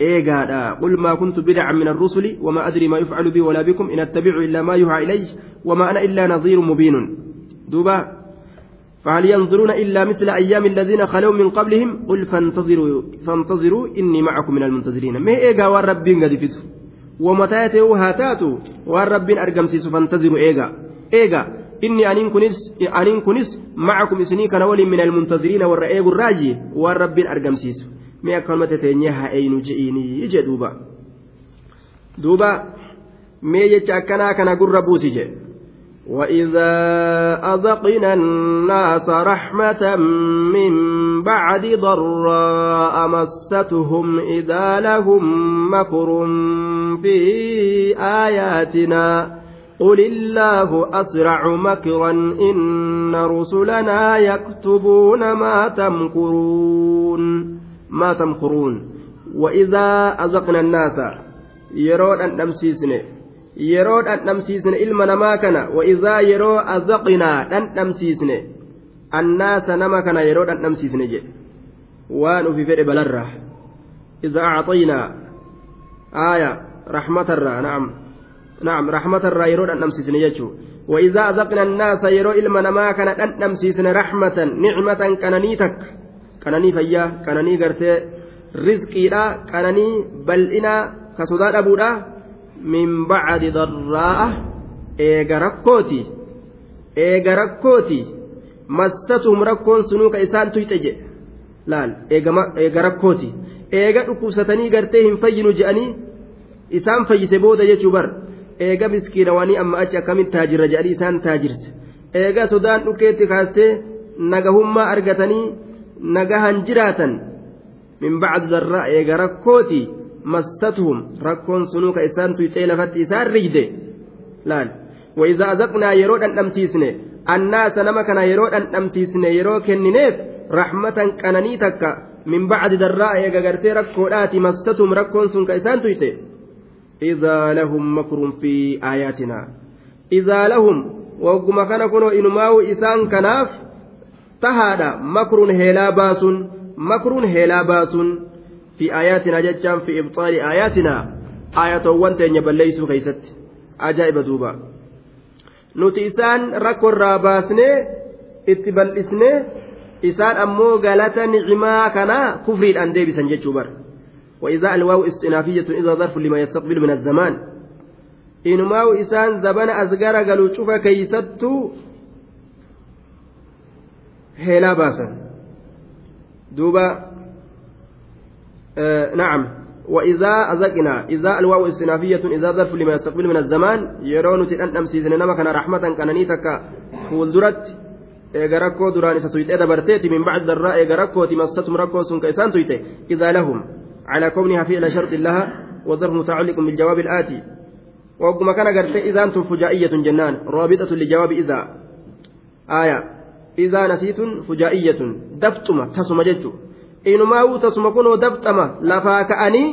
إيجادا قل ما كنت بدعا من الرسل وما أدري ما يفعل بي ولا بكم إن أتبع إلا ما يوحى إلي وما أنا إلا نظير مبين دوبا فهل ينظرون إلا مثل أيام الذين خلوا من قبلهم قل فانتظروا فانتظروا إني معكم من المنتظرين ما إيجا والرب قد فتوا ومتاته هاتاتوا والرب أرقمسيس فانتظروا إيجا إيجا. إني أنين كنس أنين كنس معكم إسني كان من المنتظرين والرأيق الراجي أرقمسيس akkanumatti teenyee haa eeynu je'iinii jee duuba duuba mee jecha akkanaa kana gurra buusi jee وإذا أذقنا الناس رحمة من بعد ضراء مستهم إذا لهم مكر في آياتنا قل الله أسرع مكرا إن رسلنا يكتبون ما تمكرون ما تمكرون وإذا أذقنا الناس يرون أن نمسيسن وإذا يرو أذقنا أن نمسيسن الناس نما كان يرون أن نمسيسن جي وان في فرق بلره إذا أعطينا آية رحمة الرا نعم نعم رحمة الرا يرون أن نمسيسن يجو وإذا أذقنا الناس يرو إلما نما كان أن نمسيسن رحمة نعمة كان نيتك qananii fayyaa qananii gartee rizqiidha qananii bal'ina ka sodaa dhabuudha min bacdi darraa'a eega rakkooti eega rakkooti massatuhum rakkoon sunuu ka isaan tuyxe jedhe laal eega rakkooti eega dhukkubsatanii gartee hin fayyinu je'anii isaan fayyise booda jechuu bar eega miskiinawanii amma achi akkamitti taajirra jedhanii isaan taajirse eega sodaan dhukkeetti kaastee nagahummaa argatanii nagahan jiraatan min bacdi darraa eega rakkooti massatuhum rakkoon sunuu ka isaan tuyxee lafatti isaan rigde laal وإذا أذقنا يرود أن أمسيسني الناس نما كان يرود أن أمسيسني يرو كننيف رحمة كننيتك من بعد دراء يغرتي ركوداتي مستهم. ركون سن كيسان تويته إذا لهم مكر في آياتنا. إذا لهم. وقم كان كنوا إنماو إسان كناف. تهادا. مكر هلا باس مكر هلا باس في آياتنا جتشان في إبطال آياتنا آية وانتين يبليسوا كيست أجائب دوبا. nuti isaan rakkoo irraa baasnee itti bal'isnee isaan ammoo galata nicimaa kanaa kufriidhaan deebisan jechuu bara وإذا الواو استنافية إذا ظرف لما يستقبل من الزمان. إنماو إسان زبن أزغر قالوا شوف كيستو هلا باسا. دوبا نعم. وإذا أزقنا إذا الواو استنافية إذا ظرف لما يستقبل من الزمان يرون تلأن أمسيزن نما كان رحمة كان نيتك فولدرت isa tuyxee dabarteeti min bacdi darraa eega rakkooti massatum rakkoo sun ka isaan tuyxe idaa lahum calaa kownihaa fi'la sharxi laha وظرف متعلق بالجواب الآتي. وقم كان قرت إذا أنتم فجائية جنان. رابطة لجواب إذا. آية. إذا نسيت فجائية. دفتم جدت inumaa'uu tasuma kunoo dabxama lafaa ka'anii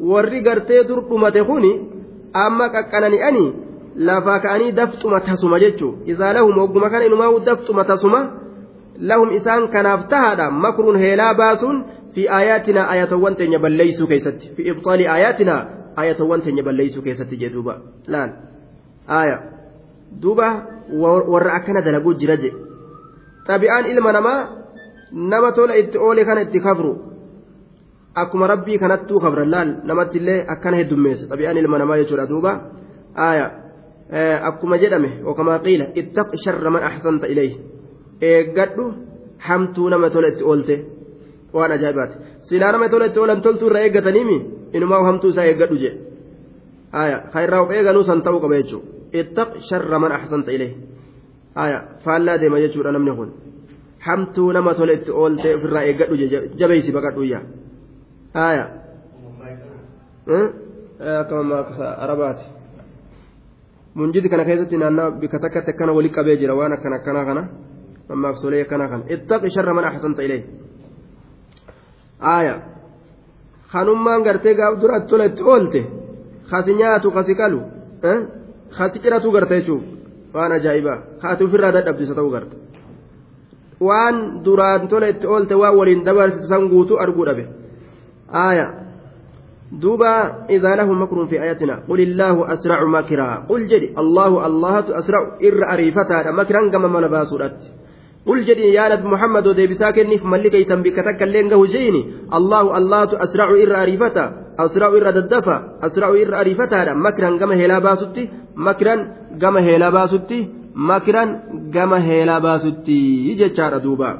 warri gartee dur dhumate kuni amma qaqqanani'anii lafaa ka'anii dafxuma tasuma jechuun isaa lahum ogguma kana inumaa'uu dafxuma tasuma lahum isaan kanaaf tahaadha. Makruun heelaa baasuun fi aayaatinaa ayatawwan teenya balleeysuu keessatti. Fi ibxaalii aayaatinaa ayatawwan teenya balleeysuu keessatti jedhuuba laal? Aaya. Duuba warra akkana dalaguu jira je xabi'aan ilma namaa nama tola itti oole kana itti kabru akkuma rabbii kanattuu kabran laal namatti illee akkana heddummeessa xabi'aan ilma namaa jechuudha duuba aaya akkuma jedhame okamaa qiila ittaq sharra man axsanta ilayhi eeggadhu hamtuu nama tola itti oolte waan ajaa'ibaati silaa nama tola itti oolan toltuu irraa eeggataniimi inumaa hamtuu isaa eeggadhu jedhe aaya ka irraa of eeganuu san ta'uu qaba jechuudha ittaq sharra man axsanta ilayhi aaya faallaa deema jechuudha namni kun hamtuu nama tole itti oolte ofirraa eeggadhu jabeeysi baqadhuyya haya akkama arabaati munjidi kana keessatti naannaa bika takkatti akkana wali qabee jira waan akkana akkanaa kana mammaaksolee akkanaa kana ittaqi sharra man axsanta ilee haya kanummaan gartee gaaf duraatti tola itti oolte kasi nyaatu kasi qalu kasi ciratu garta jechuuf waan ajaa'ibaa kaati ofirraa dadhabdisa ta'uu garta waan duraan tola itti oolte waan waliin dabarsan guutuu arguu dhabe aaya duuba idaa lahu makrun fi ayatina qul illaahu asracu makiraa qul jedhi allaahu allahatu asracu irra ariifataadha makiran gama mala baasuudhatti قل جدي يا نبي محمد وديبسا كنف ملك يتم بك تكلين قهو جيني الله الله أسرع إر أريفتا أسرع إر ددفا أسرع إر أريفتا مكرا كما هلا باسوتي مكرا كما هلا باسوتي makiran gama heelaa baasutti jechaadha duuba.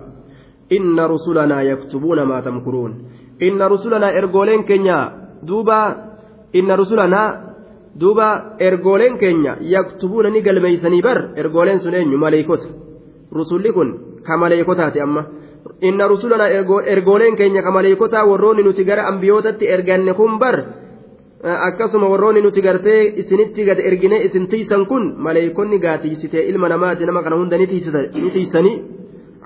Inna rusulanaa yaktubuuna maa tamkuruun. Inna rusulanaa ergooleen keenya duuba inna rusulanaa duuba ergooleen keenya yaktubuuna ni galmeeysanii bar ergooleen sun eenyu? Maleeykota. Rusulli kun ka maleeykotaati amma. Inna rusulanaa ergooleen keenya ka maleeykotaa warroonni nuti gara ambiyootatti erganne kun bar akkasuma warroonni nuti gartee isinitti gad ergine isin tiisan kun maleeykonni gaatiisitee ilma namaati nama kana hunda ni tiisanii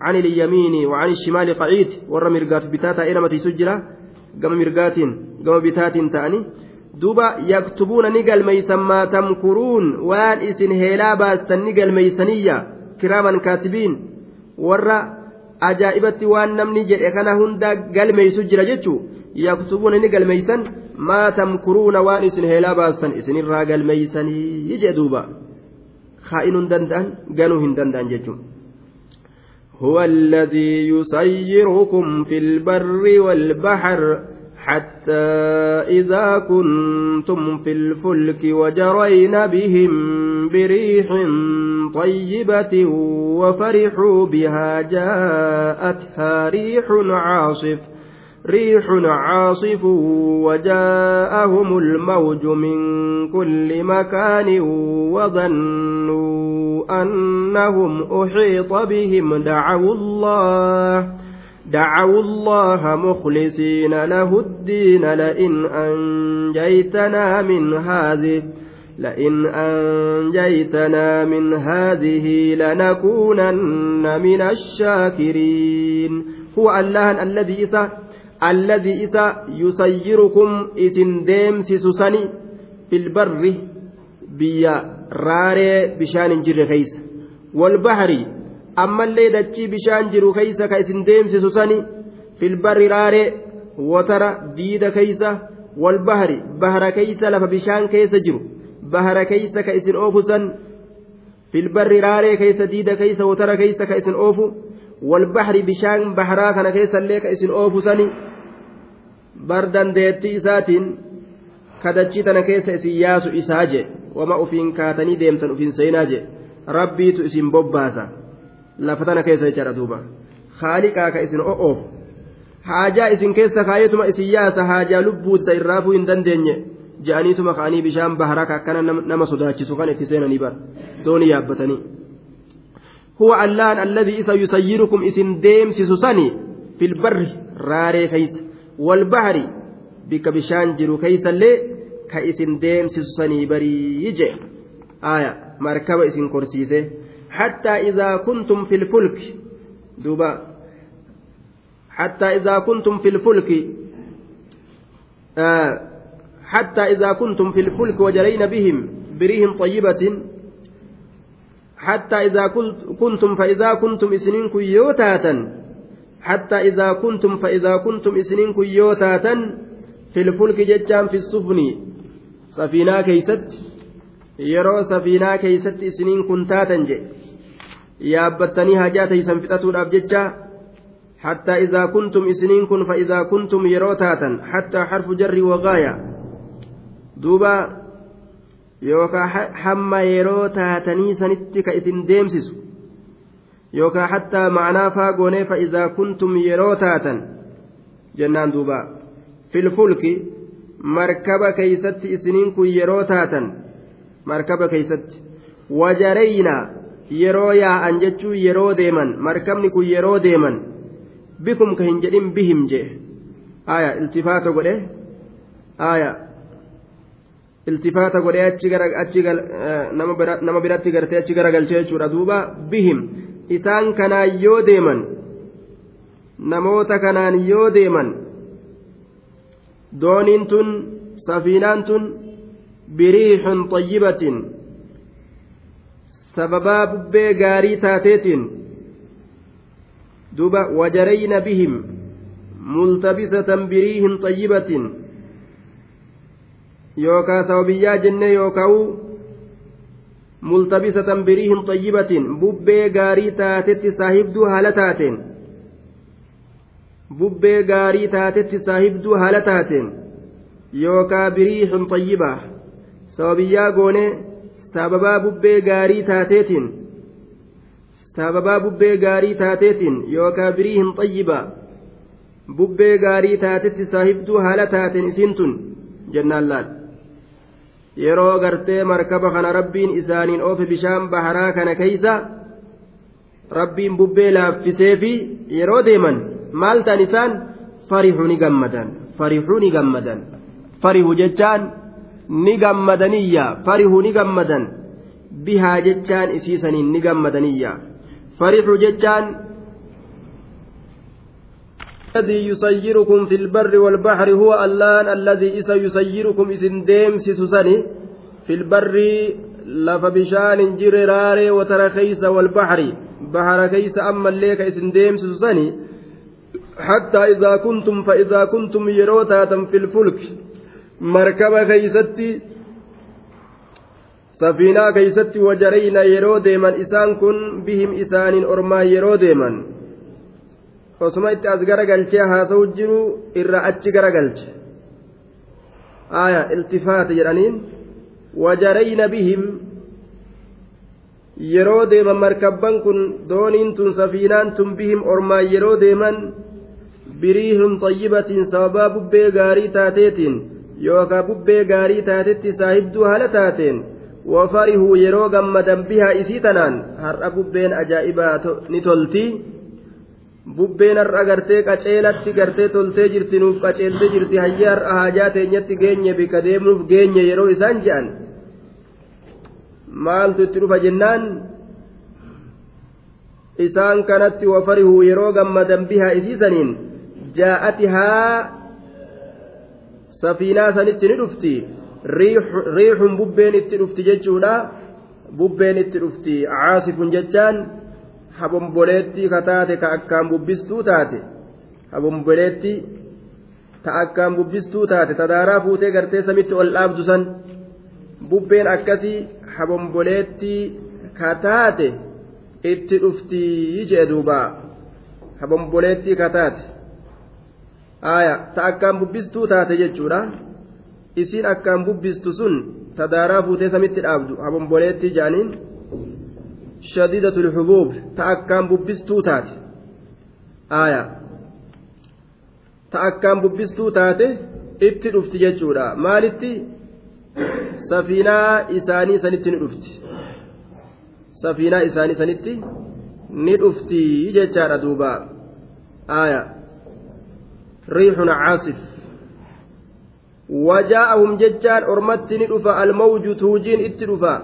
عن اليمين وعن الشمال قعيد ور مرقات بتاتا إلى متي سجرة قم مرقات قم بتات تاني دوبا يكتبون نقل ميسا ما تمكرون وان اسن هيلا باستن نقل ميسانية كراما كاتبين ور وان نمني جل إخنا هندا قل ميسو جرى جتشو يكتبون نقل ميسان maa tamkuruuna waan isin heelaa baasan isinirraa galmeeysanii jee duuba kaa'inuu hin danda'an ganuu hin danda'an jechuun هو الذي يسيركم في البر والبحر حتى إذا كنتم في الفلك وجرين بهم بريح طيبة وفرحوا بها جاءتها ريح عاصف ريح عاصف وجاءهم الموج من كل مكان وظنوا أنهم أحيط بهم دعوا الله دعوا الله مخلصين له الدين لئن أنجيتنا من هذه لئن أنجيتنا من هذه لنكونن من الشاكرين. هو الله الذي إذا الذي إذا يسيركم isin deemsisu sanii في البر biyyaa irraa lafa bishaan jiru والبحر allee dachii bishaan jiru keessa isin deemsisu sanii في البر irraa وترى ديد كيس والبحر بحر كيس لف بشان كيس جرو bahara keeysa ka isin oofu san filbarri raaree keeysa diida keeysa wotara keeysa ka isin oofu walbahri bishaan baharaa kana keessallee ka isin oofu sani bar dandeettii isaatiin kadachii tana keessa isin yaasu isaa je wama ufiin kaatanii deemsan ufiin seenaa je rabbiitu isin bobbaasa lafa tana keessa jechaadha duuba haaliqaa ka isin o'oofu haajaa isin keessa kaayetuma isin yaasa haajaa lubbuutta irraafuu hin dandeenye ja'aniituma ka'anii bishaan baharaa akkana nama sodaachisu kan itti seenanii bara doonii yaabbatanii huwa allaan alladii isa yusayyirukum isin deemsisu sani filbarri raaree keeysa walbahari bikka bishaan jiru keeysallee ka isin deemsisu sanii barii je aya markaba isin korsiise حتى إذا كنتم في الفلك. duuba. حتى إذا كنتم في الفلك. آه. حتى إذا كنتم في الفلك وجرين بهم بريهم طيبة. حتى إذا كنتم فإذا كنتم isin yoo taatan حتى إذا كنتم فإذا كنتم isin yoo taatan في الفلك jechaam في السفن. سفينة كيست. safiinaa keeysatti isiniin kun taatan jedhe yaabbattanii hajaa teeysan fixatuudhaaf jecha hattaa idaa kuntum isiniin kun fa idaa kuntum yeroo taatan hattaa harfu jarri wagaaya duuba yookaan hamma yeroo taatanii sanitti ka isin deemsisu yookaan hattaa ma'anaa faagoonee fa'izaa kuntum yeroo taatan jennaan duuba filfulki markaba keeysatti isiniin kun yeroo yaa'an jechuun yeroo deeman markabni kun yeroo deeman bikum ka hin jedhin bihim jee. Aya iltifaata godhe. Aya iltifaata godhee achi gara achi nama biratti gartee achi garagalchee jechuudha. Duuba bihim. Isaan kanaan yoo deeman namoota kanaan yoo deeman dooniin tun safiinaan tun biriixun xayyibatin sababaa bubbee gaarii taateetiin duuba wajarayna bihim multabisatan biriihin xayyibatin. Yookaa sababiyyaa jennee yookaa'u multabisatan biriihin xayyibatin. Bubbee gaarii taatetti saahibduu haala taateen. Bubbee gaarii taatetti saahibduu haala taateen. Yookaa biriihun xayyibaa sababiyyaa goonee sababaa bubbee gaarii taateetiin sababaa bubbee gaarii taateetiin yookaa biriihin xayyibaa bubbee gaarii taatetti saahibduu haala taateen isiin tun jennaan laal. Yeroo gartee markaba kana rabbiin isaaniin oofe bishaan baharaa kana keeysa rabbiin bubbee laaffisee fi yeroo deeman maal ta'an isaan farihuu ni gammadan farihuu ni gammadan. Farihu jechaan ni gammadaniyya farihuu ni gammadan. Bihaa jechaan isiisaniin ni gammadaniyya farihuu jechaan الذي يسيركم في البر والبحر هو الله الذي isa يسيركم isin deemsisu sanii في البر lafa bishaan jiru irraa وترى keessa والبحر بحر keessa ammallee isin deemsisu sanii حتى إذا كنتم فإذا كنتم yeroo taatan في الفلك markaba keessatti safiinaa keeysatti wajarayna yeroo deeman isaan kun bihim isaaniin ormaa yeroo deeman osuma itti as garagalchee haasa'u jiru irra achi garagalche aya iltifaata jedhaniin wajarayna bihim yeroo deeman markabban kun dooniin tun safiinaan tun bihim ormaan yeroo deeman biriihun xayyibatiin sababaa bubbee gaarii taateetiin yookaa bubbee gaarii taatetti saahibduu haala taateen wafarihuu yeroo gammadan bihaa isii tanaan har'a bubbeen ajaa'ibaa ni toltii bubbeen har'a gartee qaceelatti gartee toltee jirti nuuf qaceeltee jirti hayya har'a haajaa teenyatti geenye bika deemnuuf geenye yeroo isaan je'an. Maaltu itti dhufa jennaan? Isaan kanatti wafarihuu yeroo gammadan bihaa isiisaniin jaa'atihaa safiinaa sanitti ni dhufti. Riixun bubbeen itti dhufti jechuudha. Bubbeen itti dhufti. Caasifun jechaan habomboleettii kataate ka akkaan bubbistuu taate. Habomboleettii ta akkaan bubbistuu taate. Tadaaraa fuutee gartee samitti ol dhaabdu san bubbeen akkasii habomboleettii kataate itti dhuftii jee duuba. Habomboleettii kataate aya ta akkaan bubbistuu taate jechuudha isiin akkaan bubbistu sun tadaaraa fuutee samitti dhaabdu habomboleettii jaaniin shadiidatu lxubuub ta akkaan bubbistuu taate. Aya ta akkaan bubbistuu taate itti dhufti jechuudha. Maalitti? Safiinaa isaanii sanitti ni dhufti. Safiinaa isaanii sanitti ni dhufti jechaadha duuba. Aya riixun caasif. Wajaa'ahum jechaan ormatti ni dhufa almawju tuujiin itti dhufa.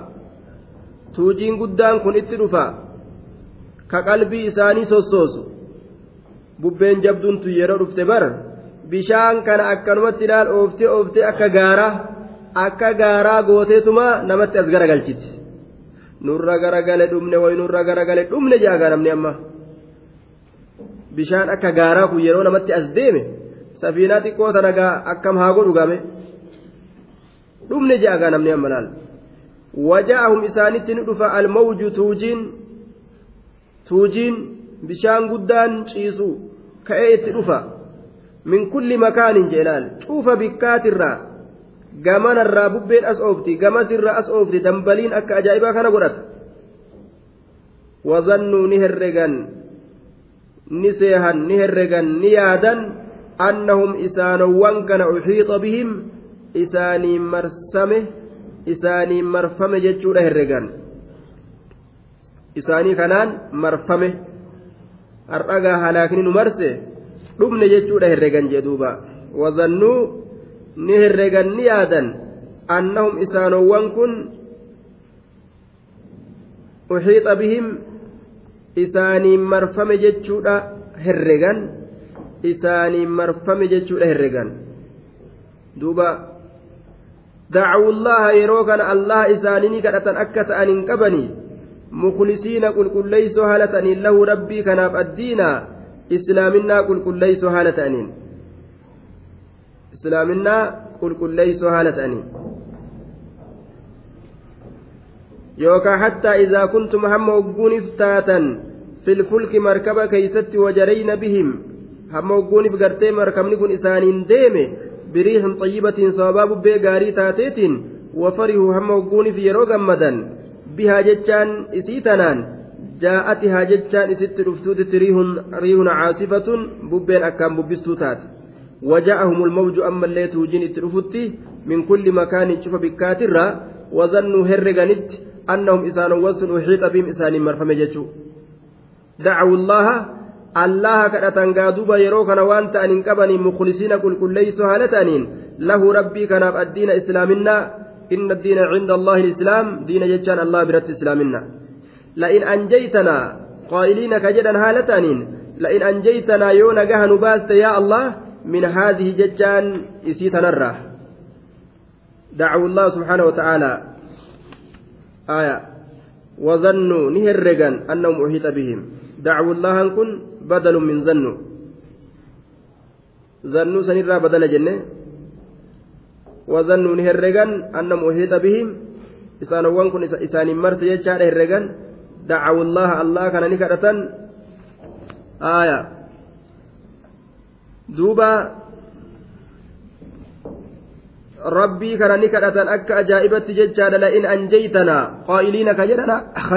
Tuujiin guddaan kun itti dhufa. Ka qalbii isaanii sossoosu. Bubbeen jabduuntu yeroo dhufte bar bishaan kana akkanumatti ilaal ooftee ooftee akka gaaraa akka gaaraa gooteetuma namatti as garagalchiti. Nurra garagale dhumne way nurra garagale dhumne jaagaa namni amma bishaan akka gaaraa kun yeroo namatti as deeme safiinaa xiqqoo tanagaa akkam haa godhu game dhumne jaagaa namni amma laal. Waja'ahum isaanitti ni dhufa almawju tuujiin tuujiin bishaan guddaan ciisu ka'ee itti dhufa. Min kulli makaanin jeenaal cuufa bikkaatirraa gamanarraa bubbeen as oofti gamasirraa as oofti dambaliin akka ajaa'ibaa kana godhata. Wazannuu ni herregan ni seehan ni herregan ni yaadan annahum isaanowwan kana uxiixa bihim isaanii marsame isaanii marfame jechuudha herregan. Isaanii kanaan marfame. Har'agaa halaakni nu marse dhumne jechuudha herregan jee duuba. Wazannuu ni herregan ni yaadan annahum isaanowwan kun uxiixa bihim isaanii marfame jechuudha herregan isaanii marfame jechuudha herregan duuba dacuu llaha yeroo kana allaha isaanii ni kadhatan akka ta'an hin qabanii muklisiina qulqulleeysoo haala ta'aniin lahu rabbii kanaaf addiinaa islaaminaa qulqulleeysoo haala ta'aniin islaaminaa qulqulleeysoo haala ta'aniin yookaan hattaa idaa kuntum hamma hogguuniif taatan filfulki markaba keeysatti wajarayna bihim hamma hogguuniif gartee markabni kun isaaniin deeme biriihin xayyibatiin sababaa bubbee gaarii taateetiin wafarihuu hamma hogguuniif yeroo gammadan bihaa jechaan isii tanaan jaa'atihaa jechaan isitti dhuftuutitti riihun caasifatun bubbeen akkaan bubbistuu taate وجاءهم الموج أما اللي توجين اترفت من كل مكان شوف بكاترة وظنوا أنهم إسان وصل أحيط بهم إسان مرحمة جتشو دعوا الله الله كأتن قادوبا يروكنا وانت أن انكبني مخلصين كل كل ليس هالتانين. له ربي كان الدين إسلامنا. إن الدين عند الله الإسلام دين جتشان الله برت إسلامنا. لئن أنجيتنا قائلين كجدا هالتانين. لئن أنجيتنا يونا جهن باست يا الله من هذه جتان إسيت نرى دعوا الله سبحانه وتعالى. آية. وظنوا نهرجا أنهم أحيط بهم. دعوا الله كن بدل من ظنوا ظنوا سنرى بدل جنة وظنوا نهرجا أنهم أحيط بهم. إسانوان كن إسان مرس يجعل هرجا دعوا الله الله كان نكرة آية. duuba rabbii kana ni kadhatan akka ajaa'ibatti jechaadha la'in anjaytanaa qaa'iliina ka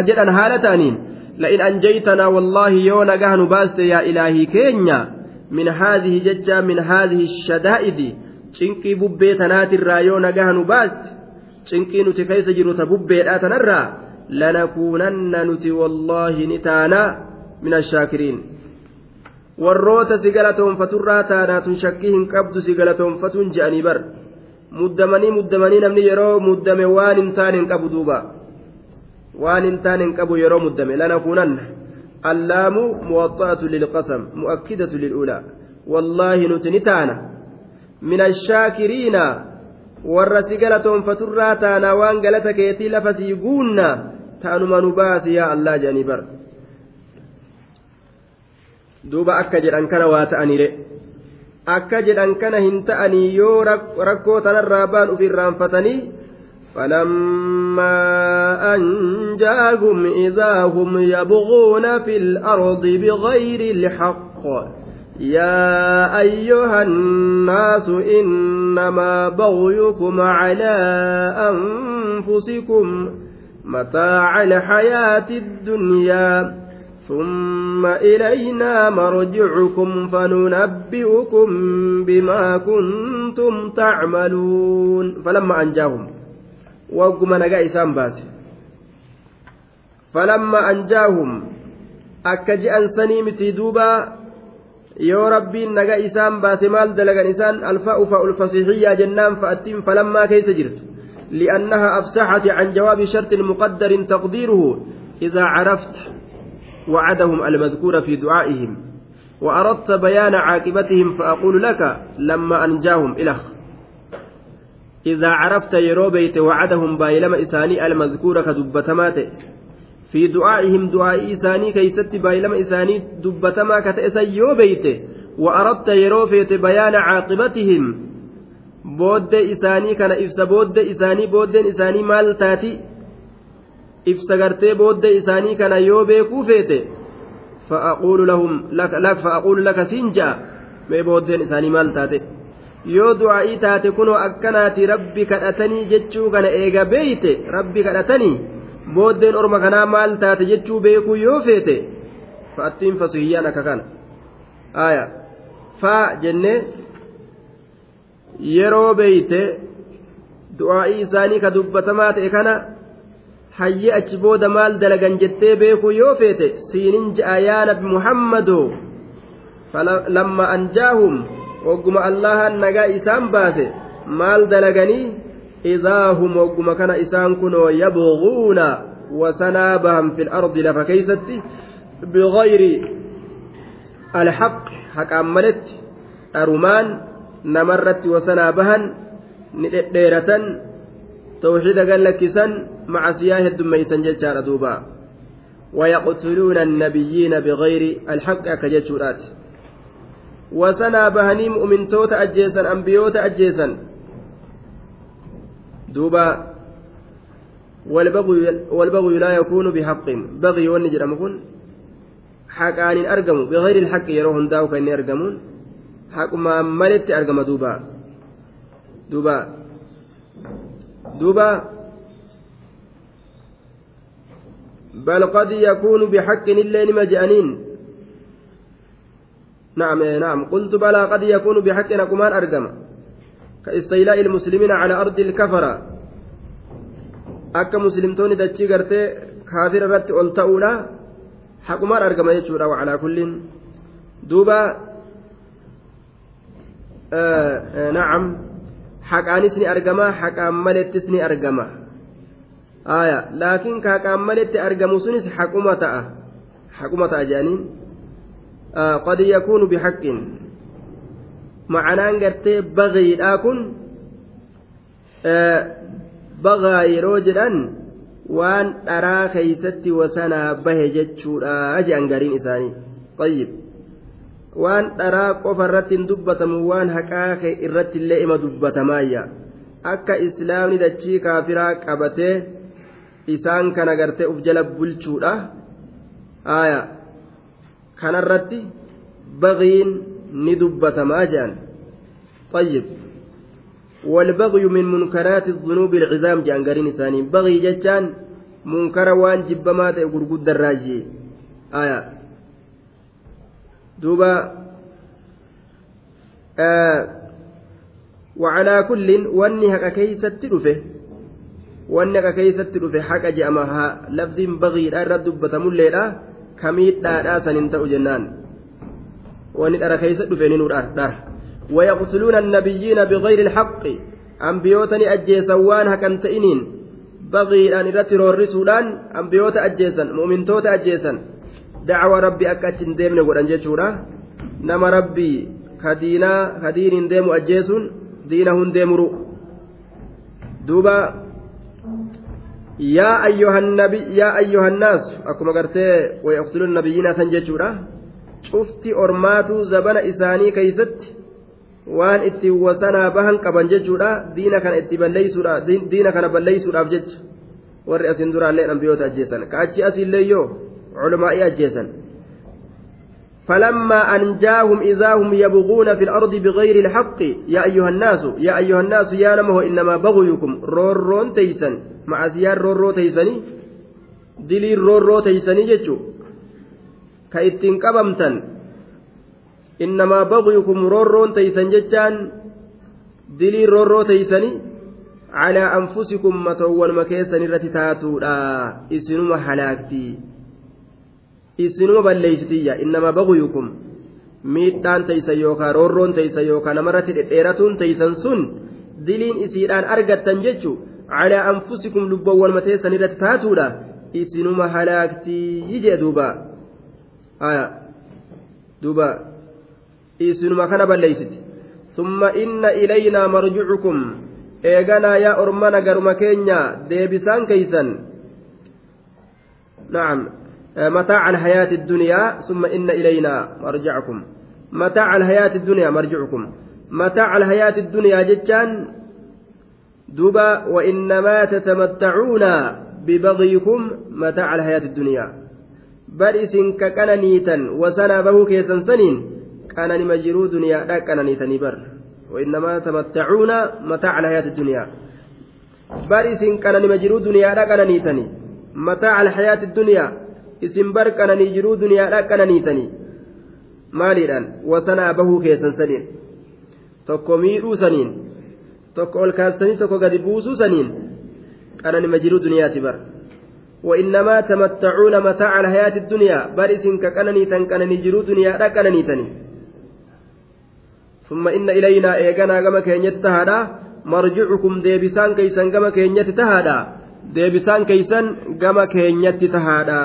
jedhan haala ta'aniin la'in anjaytanaa wallaahi yoo nagaha nu baaste yaa ilaahii keenya min haadhihi jecha min haadhihi shadaa'idi cinqii bubbee tanaatirraa yoo nagaha nu baaste cinqii nuti keessa jiru ta bubbeedhaa tanarraa lanakuunanna nuti wallaahi ni taanaa min ashaakiriin warroota si galatoonfaturraa taanaatun shakkii hin qabdu si galatoonfatuun je'anii bar muddamanii muddamanii namni yeroo muddame waan hin taane hin qabu duuba waan hin taane hin qabu yeroo muddame lanakuunanna allaamu muwaxa'atu lilqasam mu'akkidatu lil'ulaa wallaahi nuti ni taana min ashaakiriina warra si galatoonfaturraa taanaa waan galata keetii lafa sii guunna ta'anuma nu baasi yaa allaa jedhanii bar duuba akka jedhan kana waa ta'aniire akka jedhan kana hin ta'anii yoo rakkoo tanarraa baan uf irraanfatanii فلما أنجاهم إذا هم يبغون في الأرض بغير الحق يا أيها الناس إنما بغيكم على أنفسكم متاع الحياة الدنيا ثم إلينا مرجعكم فننبئكم بما كنتم تعملون فلما أنجاهم وقم نجا إسام باس فلما أنجاهم أكجي أنسني متي دوبا yoo rabbiin naga isaan baase maal dalagan isaan alfa'u fa'ul fasixiyyaa jennaan fa'attiin falammaa keessa jirtu li'annaha afsaxati can jawaabi shartin muqaddarin taqdiiruhu idaa carafta وعدهم المذكور في دعائهم وأردت بيان عاقبتهم فأقول لك لما أنجاهم إلخ إذا عرفت يروبيت وعدهم بايلما إساني المذكور كدبتمات. في دعائهم دعاء إساني كيست بايلما إساني دبتما كتئسا يوبيت وأردت يروفيت بيان عاقبتهم. بود إساني كان إفس بود إساني بود إساني مال تاتي. ibsa gartee booddee isaanii kana yoo beekuu feete fa'aquulu laka siin ja'a. Mee booddeen isaanii maal taate? Yoo du'aa'ii taate kunoo akkanaati rabbi kadhatanii jechuu kana eega beeyte? Rabbi kadhatanii? Booddeen orma kanaa maal taate jechuu beekuu yoo feete? Fa'attiin fasuhiyyaan akka kana. Aaya faa jennee yeroo beeyte du'aa'ii isaanii ka dubbatamaa ta'e kana. Hayyee achi booda maal dalagan jettee beekuu yoo feete siinin ja'a yaa nabi muhammadoo lamma anjaahum wagguma allahan nagaa isaan baase maal dalaganii إذا هم وقم كان إسان كنوا يبغون وسنابهم في الأرض لفكيست بغير الحق حق أملت أرمان نمرت وسنابهن نديرة توحيد قال لك سن مع سياه الدميسن ججار دوبا ويقتلون النبيين بغير الحق كججورات وسنابهني مؤمن توت أجيسا أنبيوت أجيسا دوبا والبغي لا يكون بحق. بغي ونجر مكن حقان أرقموا. بغير الحق يروهن داو كأن يرقمون حق ما ملت أرقم دوبا. دوبا. دوبا بل قد يكون بحق إلا لما جانين نعم نعم قلت بلى قد يكون بحق أكمان أرقم كاستيلاء المسلمين على أرض الكفرة akka muslimtoonni dachii gartee kaafira irratti ol ta'uudha haqumaan argama jechuudha wacalaa kulliin duuba nacam haqaanis ni argama haqaan malettis ni argama maletti argamu sunis haquma ta'a haquma ta'a jedhaniin qad yakuunu bihaqqin macanaan gartee bagiidhaa kun bagaa yeroo jedhan waan dharaa keeysatti wasanaa bahe jechuudha je'an gariin isaanii tayyib waan dharaa qofa irratti hin dubbatamu waan haqaa irratti illee ima dubbatamaayya akka islaamni dachii kaafiraa qabatee isaan kana gartee uf jala bulchuudha aya kanarratti bagiin ni dubbatamaa jedhan tayyib والبغي من منكرات الذنوب العظام جان قرين إساني بغي جتان منكر وان جبما تقرقود الراجي آية دوبا آه وعلى كل واني هكا كيست تلفه واني هكا كيست تلفه حكا جامها لفظ بغي لا رد بتملي لا كميت لا سننتأ جنان wani dhara keessa dhufe ni nu dhara. ويقتلون النبيين بغير الحق أنبيوتني أجيسا وان هكا تئنين بغي أن يرتر الرسولان أنبيوت أجيسا مؤمنتوت أجيسا دعوة ربي أكاتشن ديمن قد أنجيشورا نما ربي كدينا كدين ديم أجيسون دينهن ديمرو دوبا يا أيها الناس أكما قرتي ويقتلون النبيين تنجيشورا شفتي أرماتو زبن إساني كيست waan itti wasanaa bahan qaban jechuudha diina kana itti balleeysuudhaaf diina kana balleeysuudhaaf jecha warri asin duraallee ambiyoota ajjeesan ka achi asiillee yoo culamaa'ii ajjeesan فلما أنجاهم إذا هم يبغون في الأرض بغير الحق يا أيها الناس يا أيها الناس يا نمه إنما بغيكم رورون تيسن مع زيار رورو تيسني دليل رورو تيسني جتشو كايتين قبمتن innamaa bagyukum roorroon teeysan jechaan dilii roorroo teeysanii calaa anfusikum matoowwanuma keessan irratti taatuudha isinuma halaaktii isinuma balleeysitiyya innamaa bagyukum miidhaan teeysan yookaan roorroon teeysan yookaan namarratti dhedheeratuun teeysan sun diliin isiidhaan argattan jechu calaa anfusikum lubbawwanuma teessan irratti taatuudha isinuma halaaktii jee duuba duuba isinuma kana balleeysiti summa inna ilaynaa marjicukum eeganaa yaa ormana garuma keenya deebisaan keeysan nacam متاع الحياة الدنيا ثم إن إلينا مرجعكم متاع الحياة الدنيا مرجعكم متاع الحياة الدنيا جتان duuba وإنما تتمتعون ببغيكم متاع الحياة الدنيا. بل isin ka qananiitan wasanaa bahuu keessan saniin qananima jiruu duniyaadha qananiitanii bar وإنما تمتعون متاع الحياة الدنيا. bar isin qananima jiruu duniyaadha qananiitanii متاع الحياة الدنيا isin bar qananii jiruu duniyaadha maaliidhaan wasanaa bahuu keessan saniin tokko miidhuu saniin tokko ol kaastanii tokko gadi buusuu saniin qananima jiruu duniyaati bar وإنما تمتعون متاع الحياة الدنيا بل isin ka qananiitan qananii jiruu duniyaadha qananiitanii ثم إن إلينا eeganaa kama keenyatti taahaadha مرجعكم deebisaan keessan kama keenyatti taahaadha deebisaan keessan kama keenyatti taahaadha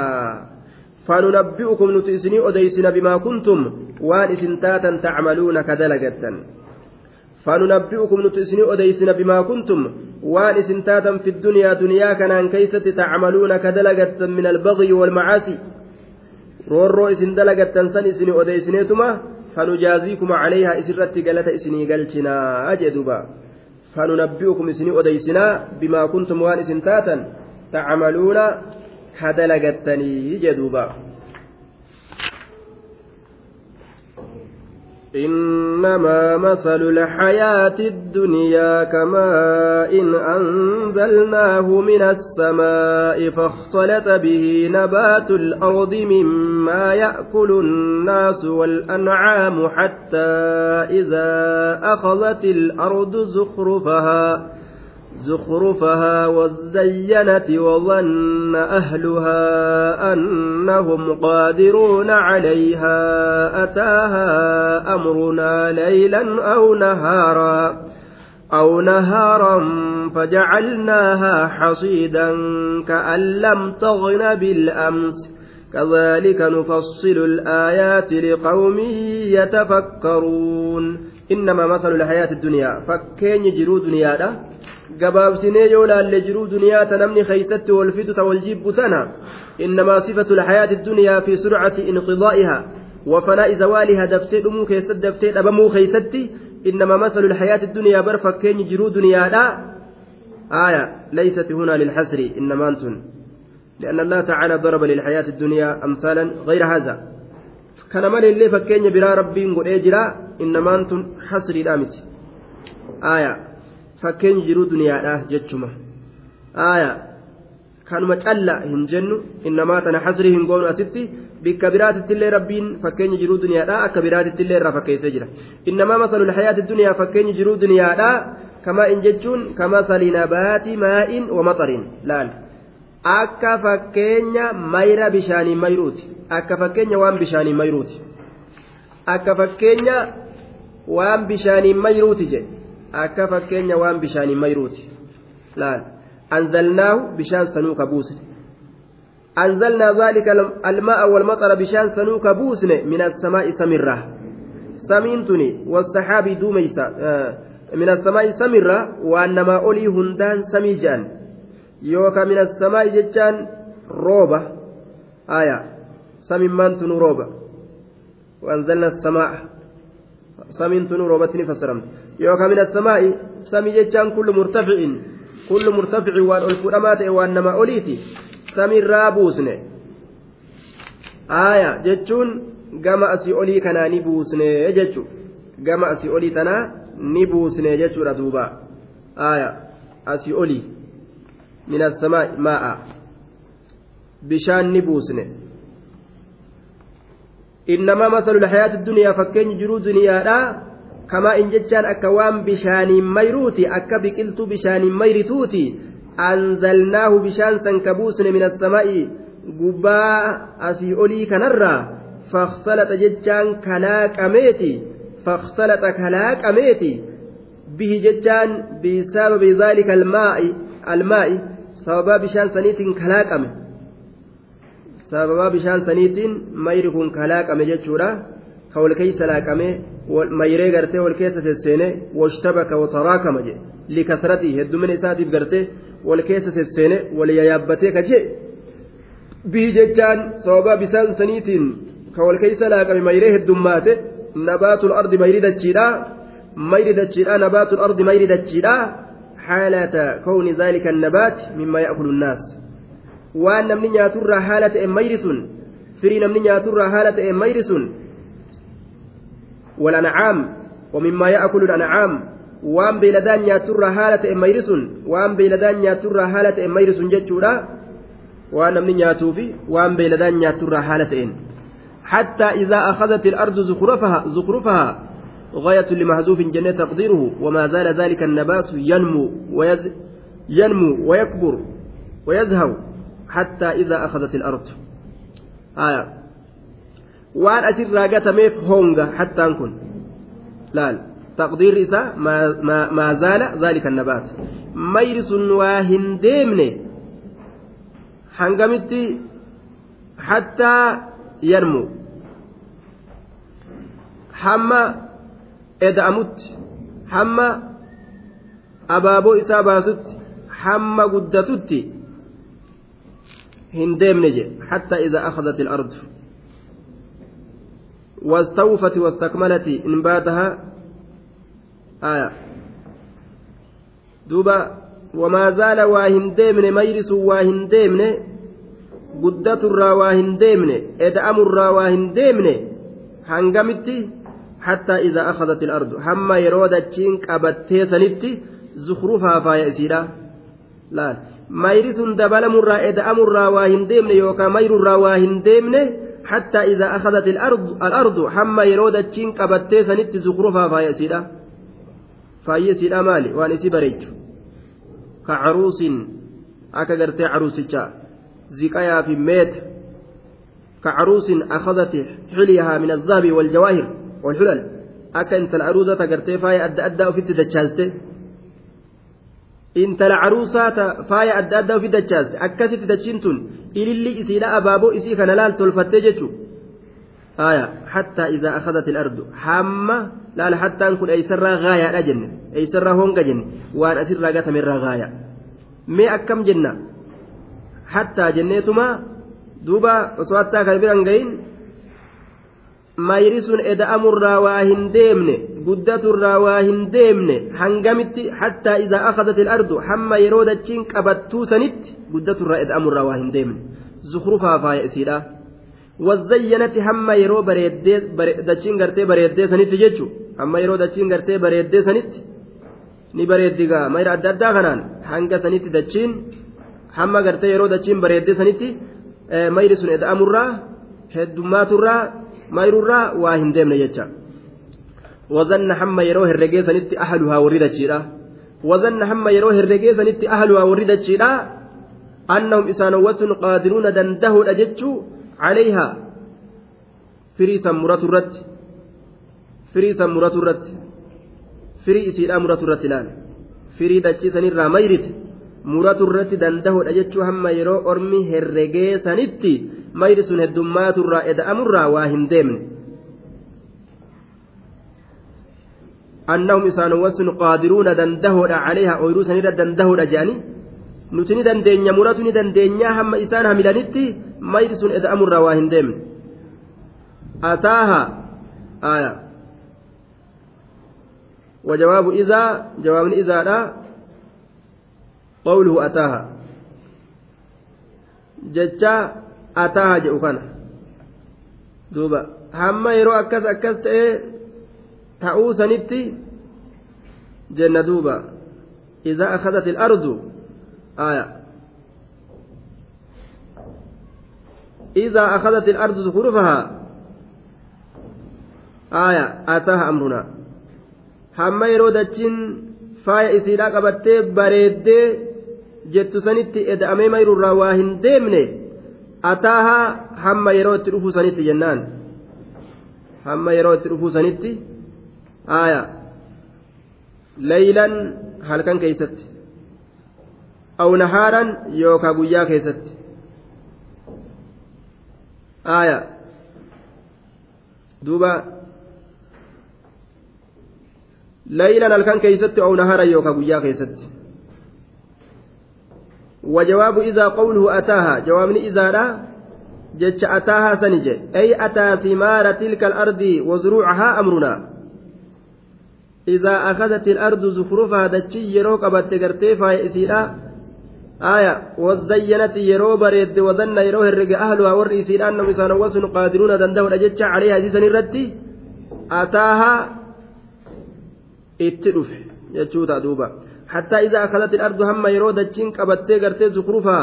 فننبئكم نتئسني addeessina بما كنتم waan isin taatan تعملون ka dalagdan فننبئكم نتئسني addeessina بما كنتم. waan isin taatan في الدنيا duniyaa kana keessatti تعملون ka dalagdan من البغي والمعاصي. رورو isin dalagdan san isinii addeessineetuma فنجازيكم عليها isarratti galata isinii galchina. أجدبا فننبئكم isinii addeessina بما كنتم waan isin taatan تعملون كدلقتني. جدوبا إنما مثل الحياة الدنيا كماء إن أنزلناه من السماء فاختلط به نبات الأرض مما يأكل الناس والأنعام حتى إذا أخذت الأرض زخرفها زخرفها وزينت وظن أهلها أنهم قادرون عليها أتاها أمرنا ليلا أو نهارا أو نهارا فجعلناها حصيدا كأن لم تغن بالأمس كذلك نفصل الآيات لقوم يتفكرون إنما مثل الحياة الدنيا فكين يجروا دنيا gabaabsinee yoo laalle jiruu duniyaa ta namni keeysatti wal fitu ta wal jibbu tana innamaa sifatu lxayaati duniyaa fi surcati inqidaa'iha زوالها دفتي دمو كيست دفتي دبمو خيستي إنما مثل الحياة الدنيا بر فكين جرو دنيا لا آية ليست هنا للحسر إنما أنتم لأن الله تعالى ضرب للحياة الدنيا أمثالا غير هذا كان من اللي فكين برا ربي نقول إجرا إنما أنتم حسر دامت آية fakkeenya jiruu duniyaadha jechuma. Aaya kanuma calla hin jennu innamaa tana hasrii hin goonu asitti bikka biraatittillee rabbiin fakkeenya jiruu duniyaadha akka biraatittillee irraa fakkeessee jira. Innamaa masalul hayaati duniyaa fakkeenya jiruu duniyaadha kamaa in jechuun kamasali nabaati maa'in wa maxarin laal. Akka fakkeenya mayra bishaanii mayruuti akka fakkeenya waan bishaanii mayruuti. Akka fakkeenya waan bishaaniin mayruuti jedhe akka fakkeenya waan bishaaniin mayruuti laal anzalnaahu bishaan sanuu ka buusne أنزلنا ذلك الماء والمطر بشان سنوك بوسن من السماء سمرة. سمينتني والسحاب دوميسا. من السماء سمرة وأنما أولي هندان سميجان. يوكا من السماء جتان روبة. آية. سميمان روبة. وأنزلنا السماء. سمين روبة فسرمت يوكا من السماء سمي جتان كل مرتفع كل مرتفع وأن الفرمات وأنما أوليتي samiirraa buusne aaya jechuun gama asii olii kanaa ni buusne jechu gama asii olii tanaa ni buusne jechuudha duuba aaya asii olii min assamaa maa'a bishaan ni buusne Innamaa masalu lxayaati duniyaa fakkeenyi jiruu duniyaadha kamaa in jechaan akka waan bishaaniin mayruuti akka biqiltuu bishaaniin mayrituuti anzalnaahu bishaan san kabuusne min assamaa'i gubbaa asii olii kanarraa faksalaxa jechaan kalaaqameeti faksalaxa kalaaqameeti bihi jechaan bisababi dhaalika almaa'i almaa'i sababaa bishaan saniitiin kalaaqame sababaa bishaan saniitiin mayri kun kalaaqame jechuudha ka wal keeysa laaqame mayree gartee wal keessa sesseene washtabaka wataraakama jedhe likasratii heddumina isaatiif gartee wal keessa sesseene wal yayaabbatee ka jee bihi jechaan sababa bisaan saniitiin ka wal keessa laaqame mayree heddummaate nabaatul ardi mayri dachiidha mayri dachiidha nabaatul ardi mayri dachiidha xaalata kawni zaalika annabaat mimmaa ya'kulu nnaas waan namni nyaaturraa haala ta'e mayri sun firii namni nyaaturraa haala ta'e mayri sun والأنعام ومما يأكل الأنعام waan beeyladaan nyaaturraa haala ta'e mayri sun waan beeyladaan nyaaturraa haala ta'e mayri sun jechuudha waan namni nyaatuufi waan beeyladaan nyaaturraa haala ta'een حتى إذا أخذت الأرض زخرفها زخرفها غاية لمحذوف جنة تقديره وما زال ذلك النبات ينمو ويز ينمو ويكبر ويزهو حتى إذا أخذت الأرض آية وأن أسر راقة ميف هونغا حتى نكون لا, لا. taqdiirri isaa maa zaala zaalika nabaat mayri sun waa hin deemne hangamitti hattaa yarmu hamma eda'amutti hamma abaaboo isaa baasutti hamma guddatutti hin deemne je hattaa idaa akhadat ilardu واستوفت واستكملت إنباتها آية دوبا وما زال واهن ديمن ميرس واهن ديمن قدة الرا إدأم الرا واهن حتى إذا أخذت الأرض حما يرود تشينك أبتي سنتي زخرفها فايا إسيرا لا ميرس دبلم الرا إدأم الرا واهن ديمن يوكا مير الرا واهن ديمن حتى إذا أخذت الأرض الأرض حما يرود تشينك أبتي سنتي زخرفها ka caruusin akka gartee caruusichaa ziqayaa fi meeta ka caruusin akadati xilyahaa min alzahabi waljawaahir walxulal akka intala caruusata gartee faaya adda addaa ofitti dachaaste intala caruusaata faaya adda addaa ofitti dachaaste akkasitti dachiin tun ililli isiidha abaaboo isii kana laal tolfattee jechuudha آية حتى إذا أخذت الأرض حامة لا لا حتى أنكن أيسرها غاية أجن أيسرها هونغ جن وأن أسر راقة من غاية مي أكم جنة حتى جنيتما دوبا وصواتها كبيرا قين mayri sun eda'amurraa waa hin deemne guddaturraa waa hin deemne hangamitti hattaa idaa akadat ilardu hamma yeroo dachiin qabattuu sanitti guddaturraa eda'amurraa waa hin deemne zukrufaa faaya isiidha wazayyanati hamma yeroo dachiin gartee bareeddee sanitti jechu hamma yeroo dachiin gartee bareeddee sanitti ni bareeddigaa mayra adda addaa kanaan hanga sanitti dachiin hamma gartee yeroo dachiin bareeddee mayri sun eda'amurraa heddumaaturraa mayrurraa waa hin deemne jecha wazanna hamma yeroo herregee sanitti ahaluhaa warri dachiidha wazanna hamma yeroo herregee sanitti ahaluhaa warri dachiidha annahum isaanowwatun qaadiruuna dandahuudha jechuu عليها فريسا مرات الرد firii san muratu irratti firii isiidhaa muratu irratti firii dachiisanirraa mayrite muratu irratti dandahoodha jechuu hamma yeroo ormi herregee sanitti mayri sun heddummaatu eda'amurraa waa hin deemne annahum isaan wasun qaadiruuna dandahoodha caleeha ooyiruu sanirra dandahoodha jedhanii nuti ni dandeenya muratu ni dandeenya hamma isaan hamilanitti mayri sun eda'amurraa waa hin deemne ataaha aya وجواب إذا جواب إذا لا قوله أتاها ataaha jedhu kana. Duuba. Hamma yeroo akkas akkas ta'ee ta'uu sanitti jenna duuba. Idaa akadat ilardu aya idaa akadat ilardu hurufahaa aya ataaha amrunaa hamma yeroo dachiin faaya isiidhaa qabattee bareeddee jettu sanitti eda'amee mayrurraa waa hin deemne ataahaa hamma yeroo itti dhufuu sanitti jennaan hamma yeroo itti dhufuu sanitti aya leylan halkan keeysatti aw nahaaran yookaa guyyaa keessatti aya duuba leylan halkan keeysatti aw nahaaran yookaa guyyaa keessatti وجواب إذا قوله أتاها جوابني إذا لا؟ جتش أتاها سنجي. أي أتى ثمار تلك الأرض وزروعها أمرنا. إذا أخذت الأرض زخرفها دتشي يرو قبت قرتي فايسيرا آية وزينت يرو بريد وظن يرو هرق أهلها والرئيسين أنهم يسانوسن قادرون دندهن أجتش عليها جيسن الردي أتاها اتلف يجوتا دوبا. حتى إذا أخذت الأرض هم يرو دتشين قبت قرتي زخرفها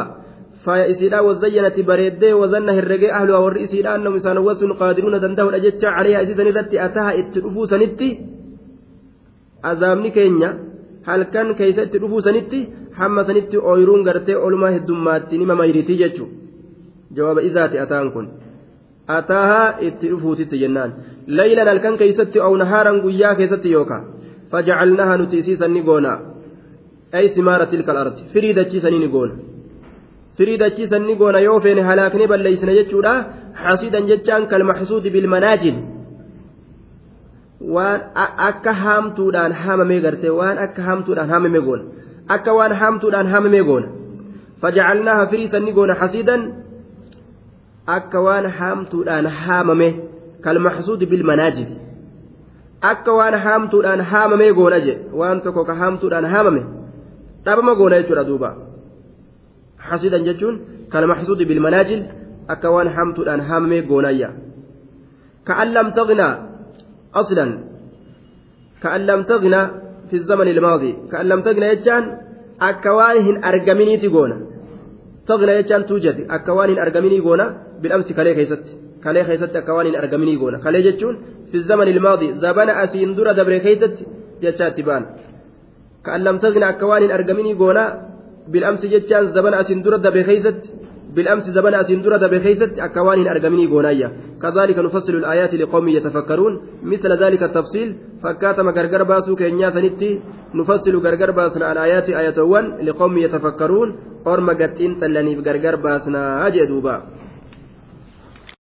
فايسيرا وزينت بريد وظن هرق أهلها والرئيسين أنهم يسانوسن قادرون دندهن أجتش عليها جيسن الردي أتاها اتلفو سنتي azaabni keenya halkan keeysatti dhufuu sanitti hamma sanitti ooyiruun gartee olumaa heddummaatti nima mayritii jechu jawaaba izaati ataan kun ataahaa itti dhufuutitti jennaan laylan halkan keeysatti aw nahaaran guyyaa keessatti yooka fajacalnahaa nuti isiisan ni goona ay simaara tilka alardi firii dachiisanii ni goona firii dachiisan ni goona yoo feene halaakni balleeysina jechuudha xasiidan jechaan kalmaxsuudi bilmanaajil waan akka haamtuudhaan haamamee gartee waan akka haamtuudhaan haamamee goona akka waan haamtuudhaan haamamee goona fajacalnaaha firii sanni goona hasiidan akka waan haamtuudhaan haamame kalmaxsuudi bilmanaajib akka waan haamtuudhaan haamamee goona je waan tokko ka haamtuudhaan haamame dhabama goona jechuudha duuba. Hasiidan jechuun kalmaxsuudi bilmanaajil akka waan haamtuudhaan haamamee goonayya. Ka'an lam taqnaa أصلا كأن لم تغنى في الزمن الماضي كأن لم تغنى يجان أكوانهن أرجميني تقونا تغنى يجان توجد أكوانهن أرجميني قونا بالأمس كلي خيست كلي خيست أكوانهن أرجميني قونا كلي جتون في الزمن الماضي زبان أسين درة دبر خيست جتشات تبان كأن لم تغنى أكوانهن أرجميني قونا بالأمس زبان أسين درة دبر خيست بالأمس زبن أسندرة بخيست أكوان أرقمني قونايا كذلك نفصل الآيات لقوم يتفكرون مثل ذلك التفصيل فكاتم غرغر باسو كينيا سنتي نفصل غرغر باسنا الآيات آية 1 لقوم يتفكرون أرمى قتين تلني غرغر باسنا أجدوبا